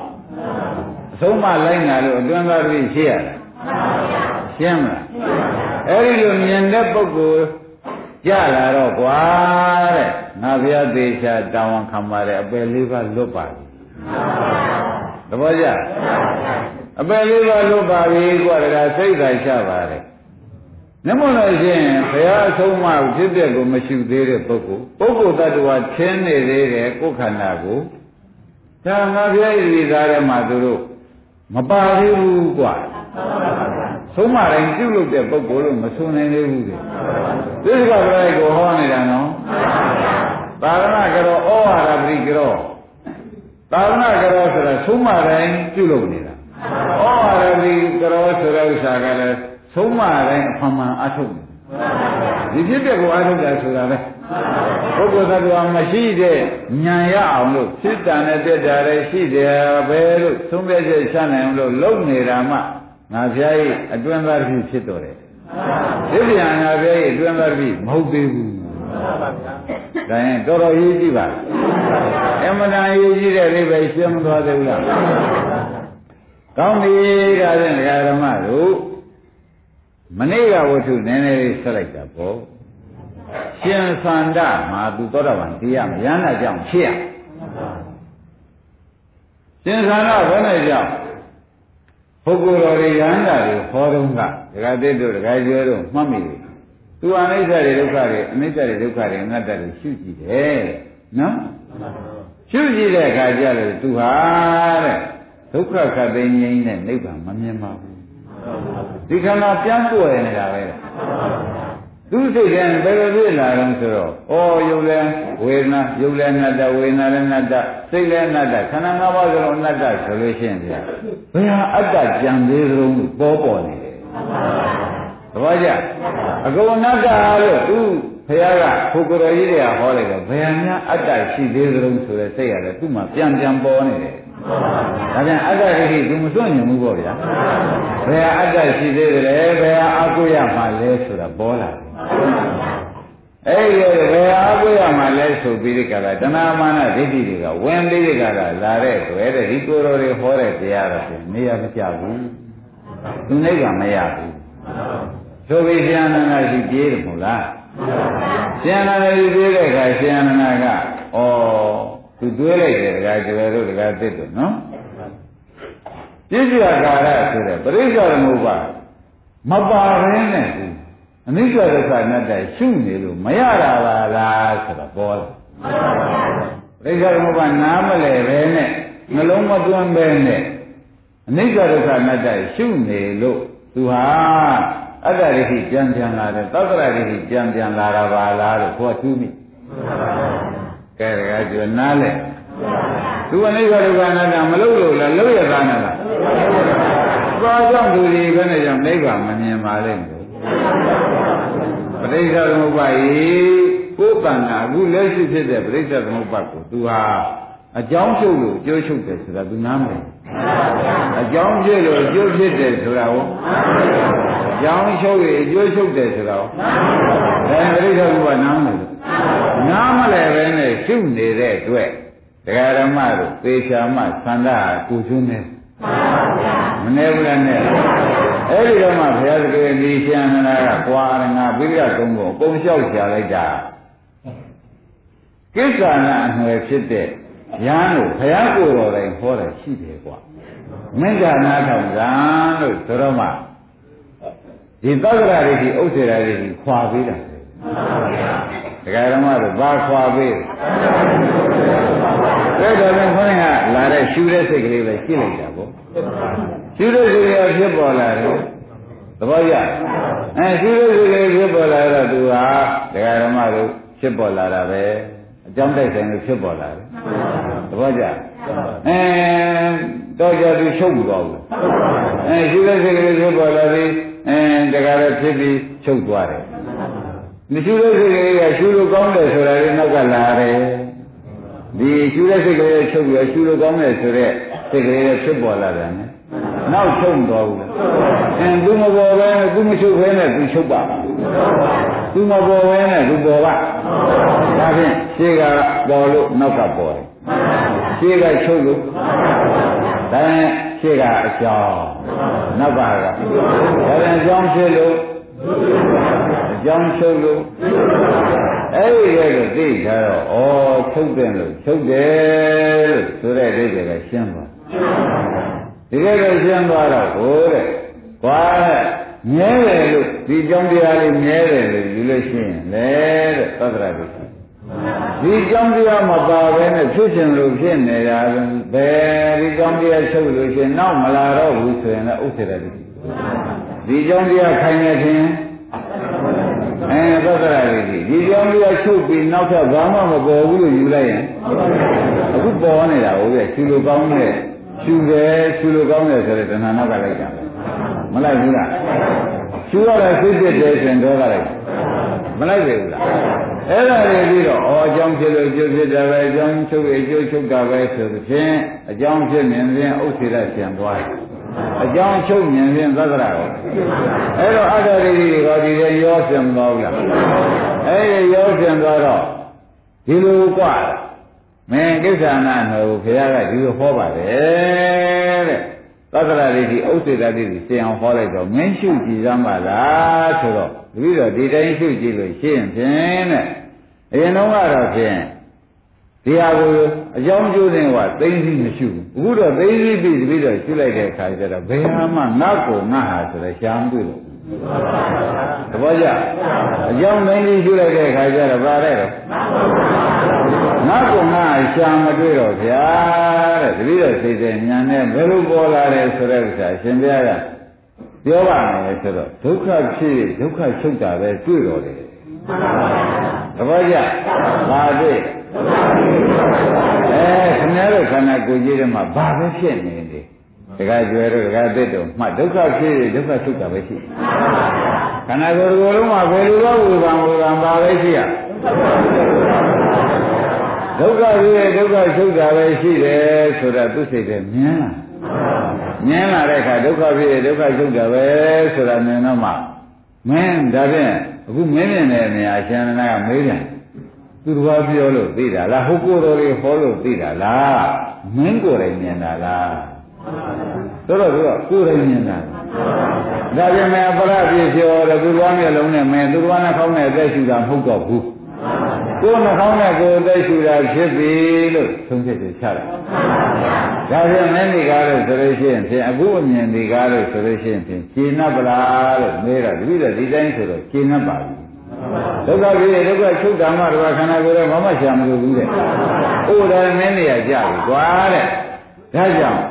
အဆုံးမလိုက်နာလို့အတွင်းသားတတိရှိရတာရှင်းမလားအဲ့ဒီလိုမြင်တဲ့ပုဂ္ဂိုလ်ကြလာတော့ကွာတဲ့ငါဘုရားသေချာတာဝန်ခံပါတယ်အပယ်လေးပါလွတ်ပါပြီ သဘောကျအပယ်လေးပါလွတ်ပါပြီကွာတကစိတ်သာချပါတယ်နမလို့ရှင်ဘုရားအဆုံးအမဖြစ်တဲ့ကိုမရှိသေးတဲ့ပုဂ္ဂိုလ်ပုဂ္ဂိုလ်တ attva ထင်းနေသေးတယ်ကိုယ်ခန္ဓာကိုဒါငါဘုရားဤသားထဲမှာသူတို့မပါသေးဘူးကွာဆုံးမတိုင်းပြုလုပ်တဲ့ပုဂ္ဂိုလ်လို့မဆိုနိုင်သေးဘူးလေသစ္စာပရိကိုဟောနေတာနော်သာရဏကြောဩဝါဒပရိကြော သာရဏကြောဆိုတာဆုံးမတိုင်းပြုလုပ်နေတာဩဝါဒပရိကြောဆိုတဲ့ဥစ္စာကလည်းဆုံးမတိုင်းအဖမှန်အထုတ်ဒီဖြစ်တဲ့ကိုအထုတ်တာဆိုတာပဲပုဂ္ဂိုလ်သတ္တဝါမရှိတဲ့ဉာဏ်ရအောင်လို့ဖြစ်တာနဲ့တက်တာလည်းရှိတယ်ပဲလို့သုံးပြချက်ချနိုင်အောင်လို့လုပ်နေတာမှငါဖျားကြီးအတွင်းသားတစ်ဖြစ်တော်တယ်ဒီပြန်ငါဖျားကြီးအတွင်းသားတစ်မဟုတ်သေးဘူး ဒါရင်တော်တော်ရေးကြည့်ပါအမှန်တန်ရေးကြည့်တဲ့လေးပဲရှင်းမသွားသေးဘူးလားကောင်းပြီဒါဖြင့်ဒကာဓမ္မတို့မနေ့ကဝတ္ထုနည်းနည်းလေးဆက်လိုက်တာပေါ့ရှင်သန္တာမှာသူသောတာပန်တရားမရမ်းတာကြောင့်ဖြစ်ရရှင်သန္တာဘယ်နဲ့ကြောင့်ပုဂ္ဂိုလ်တော်တွေရဟန္တာတွေဟောတော့ကဒကာတိတို့ဒကာကျွဲတို့မှတ်မိတယ် သူအနိစ္စတွေဒုက္ခတွေအနိစ္စတွေဒုက္ခတွေအနတ္တတွေရှုကြည့်တယ်နော်ရှုကြည့်တဲ့အခါကျတော့သူဟာတဲ့ဒုက္ခခတ်သိငြိမ်းတဲ့နိဗ္ဗာန်မမြင်ပါဘူးဒီခန္ဓာပြန်ပွယ်နေတာပဲသူစိတ်ကဘယ်လိုဖြစ်လာတော့ဆိုတော့ဩယုတ်လဲဝေဒနာယုတ်လဲအနတ္တဝေဒနာလည်းအနတ္တစိတ်လည်းအနတ္တခန္ဓာ၅ပါးစလုံးအနတ္တဆိုလို့ရှိရင်ဗျာဘယ်ဟာအတ္တကြံသေးသလုံးပေါ်ပေါ်နေတယ် သဘောကျအကုန်အနတ္တလို့သူဘုရားကပုဂ္ဂိုလ်ကြီးတွေကဟောလိုက်တော့ဘယ်ဟာများအတ္တရှိသေးသလုံးဆိုတဲ့စိတ်ရတယ်သူ့မှာပြန်ပြန်ပေါ်နေတယ်ဒါပြန်အတ္တဒိဋ္ဌိသူမစွန့်ညင်ဘူးပေါ့ဗျာဘယ်ဟာအတ္တရှိသေးတယ်လဲဘယ်ဟာအကုရမှာလဲဆိုတာပေါ်လာတယ်အဲ့ဒီဘယ်အားကိုရမှာလဲဆိုပြီးဒီကလာတဏှာမာနဒိဋ္ဌိတွေကဝင်ပြီးဒီကလာလာတဲ့တွေ့တဲ့ဒီကိုယ်တော်တွေဟောတဲ့တရားတော့နေရာမကျဘူးသူနိဗ္ဗာန်မရဘူး ဆိုပြီးရှင်အနန္ဒရှိပြေးတယ်မို့လားရှင်အနန္ဒရှိပြေးတဲ့အခါရှင်အနန္ဒကဩသူတွေးလိုက်တယ်တခါကျွယ်တို့တခါသစ်တို့နော်ပြည့်စုံကာရဆိုတဲ့ပရိစ္ဆေသမုပ္ပါမပါဘဲနဲ့ဘူးအနိစ္စဒုက္ခအနတ္တရှုနေလို့မရတာပါလားဆိုတော့ပေါ်တယ်ပရိစ္ဆေသမုပ္ပါနားမလဲပဲနဲ့နှလုံးမသွင်းပဲနဲ့အနိစ္စဒုက္ခအနတ္တရှုနေလို့သူဟာ အတ္တရိရှိကြံကြံလာတယ်သောတရရိရှိကြံကြံလာတာပါလားလို့ခေါ်သူမိကဲဒါကကျွနားလဲသူအနိစ္စဒုက္ခအနတ္တမလို့လို့လားလို့ရသားနဲ့လားဘာကြောင့်သူဒီဘယ်နဲ့ကြောင့်နိဗ္ဗာန်မမြင်ပါလိမ့်မယ်ပရိစ္ဆေသမုပ္ပါယကိုယ်တန်တာအခုလက်ရှိဖြစ်တဲ့ပရိစ္ဆေသမုပ္ပါကိုသူဟာအကြောင်းချုပ်လို့အကျိုးချုပ်တယ်ဆိုတာသူနားမလည်အကြောင်းဖြစ်လို့အကျိုးဖြစ်တယ်ဆိုတာကိုအ ကြောင်းချုပ်ရအကျိုးချုပ်တယ်ဆိုတာကိုဒါပရိစ္ဆေသမုပ္ပါနားမလည်နားမလည်ပဲနဲ့ရှုနေတဲ့အတွက်ဒကာရမတို့သေချာမှသန္တာကိုကျွန်းနေမနေဘူးလားနဲ့အဲ့ဒီတော့မှဘုရားသခင်ဒီရှင်အနန္ဒာကကွာရငါပိရိယသုံးကိုအကုန်လျှောက်ကြလိုက်တာကိစ္ဆာနာအနွယ်ဖြစ်တဲ့ရဟန်းတို့ဘုရားကိုယ်တော်တိုင်ဟောတယ်ရှိတယ်ကွာမင်္ဂနာထောင်ဇံလို့ဆိုတော့မှ ဒီသက္ကရာတွေဒီဥစ္စေရာတွေဒီခွာပေးတာဒကာရမတို့ဘာခွာပေးလဲဒါတော့ခေါင်းကလာတဲ့ရှူတဲ့စိတ်ကလေးပဲရှင်းလိုက်တာပေါ့ရှုတဲ့စိတ်ကဖြစ်ပေါ်လာတယ်သဘောကျအဲရှုတဲ့စိတ်ကဖြစ်ပေါ်လာတော့သူဟာဒကာရမတို့ဖြစ်ပေါ်လာတာပဲအ ကြောင်းတိုက်ဆိုင်လို့ဖြစ်ပေါ်လာတယ်သဘောကျအဲတော့ကြသူချုပ်ပြီးသွားဘူးအဲရှုတဲ့စိတ်ကဖြစ်ပေါ်လာပြီးအဲဒကာရဖြစ်ပြီးချုပ်သွားတယ်မရှိတဲ့စိတ်ကလေးကရှုလို့ကောင်းတယ်ဆိုတာလေးနောက်ကလာတယ်ဒီရှုတဲ့စိတ်ကလေးချုပ်ပြီးရှုလို့ကောင်းတယ်ဆိုတော့စိတ်ကလေးဖြစ်ပေါ်လာတယ် နောက်ချုပ်တော်ဘူးအင်းသူမပေါ်ပဲသူမချုပ်ပဲနဲ့သူချုပ်ပါသူမပေါ်ပဲနဲ့သူပေါ်ပါဒါဖြင့်ရှေ့ကပေါ်လို့နောက်ကပေါ်တယ်ရှေ့ကချုပ်လို့ဒါဖြင့်ရှေ့ကအကြောင်းနောက်ကကဒါဖြင့်အကြောင်းဖြစ်လို့အကြောင်းချုပ်လို့အဲ့ဒီရဲ့ကိုသိထားတော့ဩချုပ်တယ်လို့ချုပ်တယ်လို့ဆိုတဲ့အိဗေကရှင်းသွား ဒီကဲတော့ရှင်းသွားတော့ဟိုတဲ့ကွာတဲ့မြဲတယ်လို့ဒီကြောင်းတရားလေးမြဲတယ်လို့ယူလို့ရှိရင်လေတဲ့သတ္တရာကိုဒီကြောင်းတရားမပါဘဲနဲ့ဖြစ်ရှင်လို့ဖြစ်နေတာဘယ်ဒီကြောင်းတရားချုပ်လို့ရှိရင်နောက်မလာတော့ဘူးဆိုရင်လည်းဥစ္စေရတိဒီကြောင်းတရားခိုင်နေခြင်းအဲသတ္တရာကြီးဒီကြောင်းတရားချုပ်ပြီးနောက်ထပ်ဘာမှမပေါ်ဘူးလို့ယူလိုက်ရင်အခုပေါ်နေတာဟုတ်ရဲ့ရှူလို့ကောင်းတဲ့ ရှူတယ်ရှူလို့ကောင်းတယ်ဆိုတဲ့တဏှာနောက်ကလိုက်တာမလိုက်ဘူးလားရှူရတာစိတ်ဖြစ်တယ်ဆိုရင်တော့လိုက်မလိုက်ပြီဘူးလားအဲ့ဒါတွေပြီးတော့ဩအကြောင်းဖြစ်လို့ကျုပ်ဖြစ်တာပဲအကြောင်းချုပ်ရကျုပ်ချုပ်တာပဲဆိုသဖြင့်အကြောင်းဖြစ်မြင်ဖြင့်ဥစ္စေရပြန်သွားတယ်အကြောင်းချုပ်မြင်ဖြင့်သက္ကရာကိုအဲ့တော့အတ္တရိတိကဒီရဲ့ရောစင်သွားဘူးလားအဲ့ဒီရောစင်သွားတော့ဒီလိုกว่า မင်းကိစ္စနာဟုတ်ဘုရားကဒီလိုဟောပါတယ်တဲ့သက္ကရာရိတိဥစ္စေတတိကိုရှင်းအောင်ဟောလိုက်တော့မင်းရှုကြည်စမ်းပါလားဆိုတော့ပြီးတော့ဒီတိုင်းရှုကြည့်လို့ရှင်းဖြင့်တဲ့အရင်တော့ကတော့ဖြင့်ဒီဟာကိုအကြောင်းကျိုးနဲ့ကသိသိမရှိဘူးအခုတော့သိသိပြီးပြီးတော့ရှုလိုက်တဲ့အခါကျတော့ဘယ်ဟာမှငါ့ကိုငါဟာဆိုတော့ရှားမတွေ့လို့သဘောကျအကြောင်းသိသိရှုလိုက်တဲ့အခါကျတော့ဗါတဲ့တော့ ငါ့ကိုငါရှားမတွေ့တော့ဗျာတဲ့တတိယစိတ်တဲ့ညာနဲ့ဘယ်လိုပေါ်လာတယ်ဆိုတဲ့ဥစ္စာရှင်ဘုရားကပြောပါမယ်ဆိုတော့ဒုက္ခဖြစ်ဒုက္ခချုပ်တာပဲတွေ့တော်တယ်သဘောကျဘာတွေ့အဲခင်ဗျားတို့ခန္ဓာကိုယ်ကြီးထဲမှာဘာပဲဖြစ်နေတယ်တခါကျွဲတို့တခါသစ်တို့မှဒုက္ခဖြစ်ဒုက္ခချုပ်တာပဲရှိခန္ဓာကိုယ်ကိုယ်လုံးမှာဘယ်လိုတော့ဝေဘာဝေဘာဘာပဲရှိရ ဒုက္ခဖြစ်ဒုက္ခချုပ်တာပဲရှိတယ်ဆိုတာသူစိတ်ထဲမြင်လားမြင်လာတဲ့အခါဒုက္ခဖြစ်ဒုက္ခချုပ်တာပဲဆိုတာမြင်တော့မှမင်းဒါဖြင့်အခုမင်းမြင်တဲ့နေရာရှင်နာကမေးတယ်သူတော်ပြောလို့သိတာလားဟုတ်ကိုယ်တော်လေးဟောလို့သိတာလားမင်းကိုယ်တိုင်မြင်တာလားဆိုတော့သူကကိုယ်တိုင်မြင်တာဒါပြန်မဲ့ပရပြည့်ပြောတယ်သူတော်မျက်လုံးနဲ့မင်းသူတော်နှာခေါင်းနဲ့အသက်ရှူတာမဟုတ်တော့ဘူး ကိုယ်နှာခေါင်းနဲ့ကိုယ်အသက်ရှူတာဖြစ်ပြီလို့သုံးချက်တွေချတယ်ဒါပြန်မင်းဒီကားလို့ဆိုလို့ရှိရင်ဖြင့်အခုအမြင်ဒီကားလို့ဆိုလို့ရှိရင်ဖြင့်ရှင်း납ပလားလို့မေးတော့တပည့်တော်ဒီတိုင်းဆိုတော့ရှင်း납ပါဘူးဒုက္ခဖြစ်ဒုက္ခချုပ်တာမှတော့ခန္ဓာကိုယ်တော့မမရှာမလို့ဘူးတဲ့။အိုတယ်မင်းနေရကြပြီကွာတဲ့။ဒါကြောင့်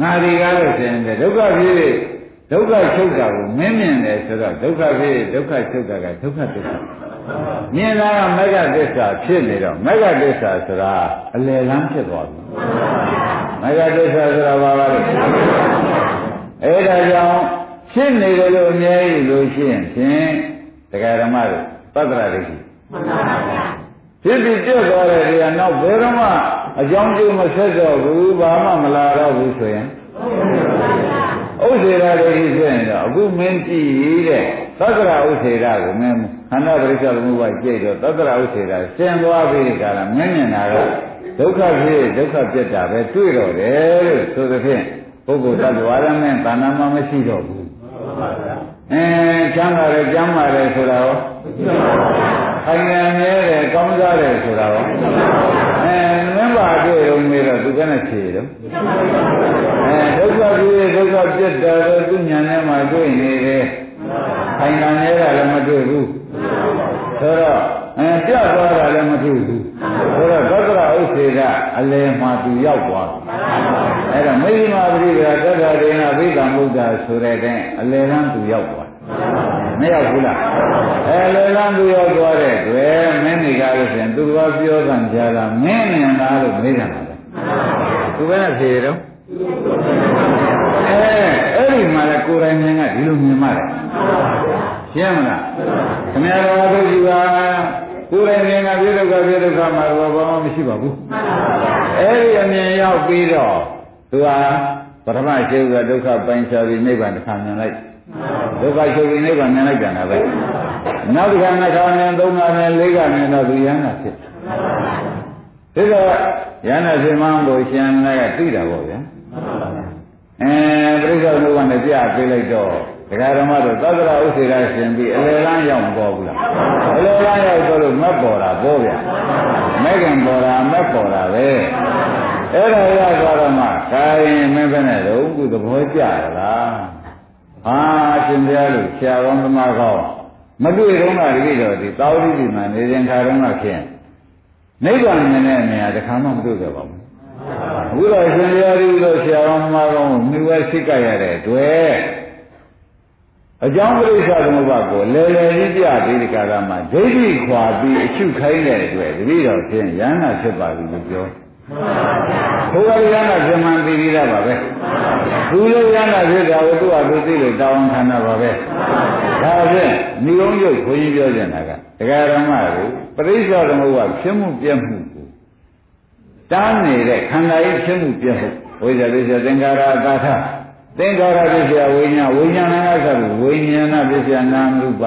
ငါဒီကားလို့ဆိုရင်ဒုက္ခဖြစ်ဒုက္ခချုပ်တာကိုမင်းမြင်တယ်ဆိုတော့ဒုက္ခဖြစ်ဒုက္ခချုပ်တာကဒုက္ခသစ္စာ မြင်တာကမဂ္ဂသစ္စာဖြစ်နေတော့မဂ္ဂသစ္စာဆိုတာအလယ်လမ်းဖြစ်သွားပြီမဂ္ဂသစ္စာဆိုတာဘာပါလဲအဲဒါကြောင့်ဖြစ်နေတယ်လို့အမြဲတမ်းလို့ရှိရင်ဖြင့်တရားဓမ္မတို့သတ္တရာဒိဋ္ဌိမှန်ပါဗျာဖြစ်ပြီးပြတ်သွားတဲ့နေရာနောက်ဘယ်တော့မှအကြောင်းကျိုးမဆက်တော့ဘူးဘာမှမလာတော့ဘူးဆိုရင်ဥစ္စေရာဒိဋ္ဌိဆိုရင်တော့အခုမင်းကြည့်တဲ့သတ္တရာဥစ္စေရာကိုမင်း ခန္ဓာပရိစ္ဆေသမုပ္ပါကြိတ်တော့သတ္တရာဥစ္စေရာရှင်းသွားပြီကလားမင်းမြင်တာကဒုက္ခဖြစ်ဒုက္ခပြတ်တာပဲတွေ့တော့တယ်လို့ဆိုသဖြင့်ပုဂ္ဂိုလ်တ attva ရမင်းတဏ္ဍာမမရှိတော့ဘူးအဲချမ်းသာတယ်ကျမ်းမာတယ်ဆိုတာရောခိုင်ငံမြဲတယ်ကောင်းစားတယ်ဆိုတာရောအဲမင်းပါတွေ့ရုံမေးတော့သူကနဲ့ဖြေတော့အဲဒုက္ခပြေဒုက္ခပြတ်တယ်သူညာထဲမှာတွေ့နေတယ်ခိုင်ငံမြဲတာလည်းမတွေ့ဘူး ဆိုတော့အဲပြတ်သွားတာလည်းမတွေ့ဘူးဆိုတော့သက္ကရာဥစ္စေကအလယ်မှာသူရောက်သွားအဲ့တော့မိဂိမာပရိကသက္ကရေနဘိကံဘုဒ္ဓဆိုတဲ့တဲ့အလယ်ကန်းသူရောက်သွားမရောက်ဘူးလားအဲလယ်ကန်းသူရောက်သွားတဲ့တွေ့မင်းတွေကလို့ဆိုရင်သူကပြောတဲ့ကြားတာမင်းမြင်လားလို့မေးတယ်သူကလည်းဖြေတော့အဲအဲ့ဒီမှာလေကိုယ်တိုင်မြင်ကဒီလိုမြင်မှတယ် ရှင်းမလားခင်ဗျားတော်တို့ဒီပါကိုယ်တိုင်မြင်ကပြိဒုက္ခပြိဒုက္ခမှာတော့ဘာမှမရှိပါဘူးအဲ့ဒီအမြင်ရောက်ပြီးတော့သူဟာပထမရှိကဒုက္ခပိုင်းခြားပြီးနိဗ္ဗာန်တစ်ခါမြင်လိုက်ဒုက္ခချုပ်ပြီးနိဗ္ဗာန်မြင်လိုက်ကြတာပဲနောက်တစ်ခါနှစ်ခါမြင်သုံးခါမြင်လေးခါမြင်တော့သူရဟန္တာဖြစ်ဒီတော့ရဟန္တာဖြစ်မှန်းကိုရှင်ကသိတာပေါ့ဗျာအဲပြိဿဘုရားနဲ့ပြပေးလိုက်တော့ ဒကာဓမ္မတို့သတ္တရဥစ္စေရာရှင်ပြီးအလယ်လန်းရောက်ပေါ်ဘူးလားအလယ်လန်းရောက်တော့လို့မက်ပေါ်တာပေါ်ဗျမဲ့ခင်ပေါ်တာမက်ပေါ်တာပဲအဲ့ဒါရသွားတော့မှကာရင်မင်းပဲနဲ့တော့ခုသဘောကျလားဟာရှင်ဘုရားလို့ဆရာကောင်းသမားကောင်းမတွေ့တော့ကတတိတော်ဒီသာဝတိဒီမှာနေရင်ခါတော့မှဖြင့်နိဗ္ဗာန်နဲ့နေရာတစ်ခါမှမတွေ့ကြပါဘူးအခုတော့ရှင်ဘုရားဒီလိုဆရာကောင်းသမားကောင်းကိုမြှဝဲစိတ်ကြရတဲ့တွေ့ အကြောင်းပရိစ္ဆာသမုပ္ပါကိုလဲလဲကြီးပြပြီးဒီကာလမှာဒိဋ္ဌိခွာပြီးအချုပ်ခိုင်းတဲ့အတွက်တတိတော်ဖြင့်ယန္နာဖြစ်ပါပြီလို့ပြောဘုရားရဟနာဇမန်သိပြီးသားပါပဲသူလည်းရဟနာဖြစ်တာကိုသူ့ဟာသူသိလို့တောင်းခံတာပါပဲဒါဖြင့်ဏိုံရုပ်ခွင့်ပြောကြတာကတရားဓမ္မကိုပရိစ္ဆာသမုပ္ပါဖြစ်မှုပြည့်မှုကိုတားနေတဲ့ခန္ဓာကြီးဖြစ်မှုပြည့်မှုဝိဇ္ဇာပိစ္ဆသင်္ခါရအကာထ သင်္ခါရပိစ္ဆဝိညာဝိညာဏကဆိုဝိညာဏပိစ္ဆနာမရူပ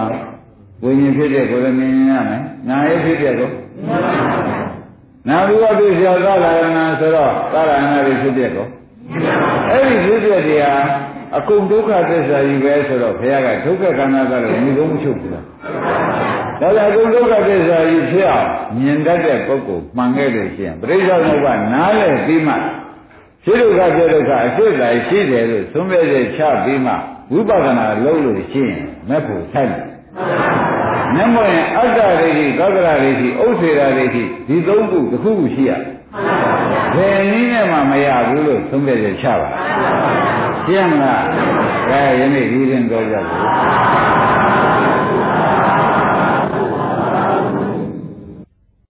ဝိညာဉ်ဖြစ်တဲ့ကိုယ်လည်းမြင်ရမယ်နာယဖြစ်တဲ့ကိုနာဘုရားပိစ္ဆာသလာရဏဆိုတော့သလာရဏတွေဖြစ်တဲ့ကိုအဲ့ဒီဖြစ်တဲ့တရားအကုန်ဒုက္ခသစ္စာကြီးပဲဆိုတော့ဘုရားကဒုက္ခခန္ဓာကလည်းမြည်ဆုံးမချုပ်ဘူးလားဒါကြောင့်ဒုက္ခသစ္စာကြီးဖြစ်အောင်မြင်တတ်တဲ့ပုဂ္ဂိုလ်မှန်ခဲ့လို့ရှိရင်ပရိစ္ဆေသမုပ္ပါနားလည်ပြီးမှ ရှိဒုက္ခပြဒုက္ခအစစ်တိုင်းရှိတယ်လို့သုံးပြည့်ချပြီးမှဝိပဿနာလုပ်လို့ရှိရင်မက်ဖို့ဆိုင်တယ်။မျက်မှောင်အတ္တရိတိသက္ကရာရိတိဥစ္စေရာရိတိဒီသုံးခုတစ်ခုခုရှိရ။ဘယ်နည်းနဲ့မှမရဘူးလို့သုံးပြည့်ချပါ။ရှင်းမလား။ဒါယနေ့ဒီရင်တော့ကြပါ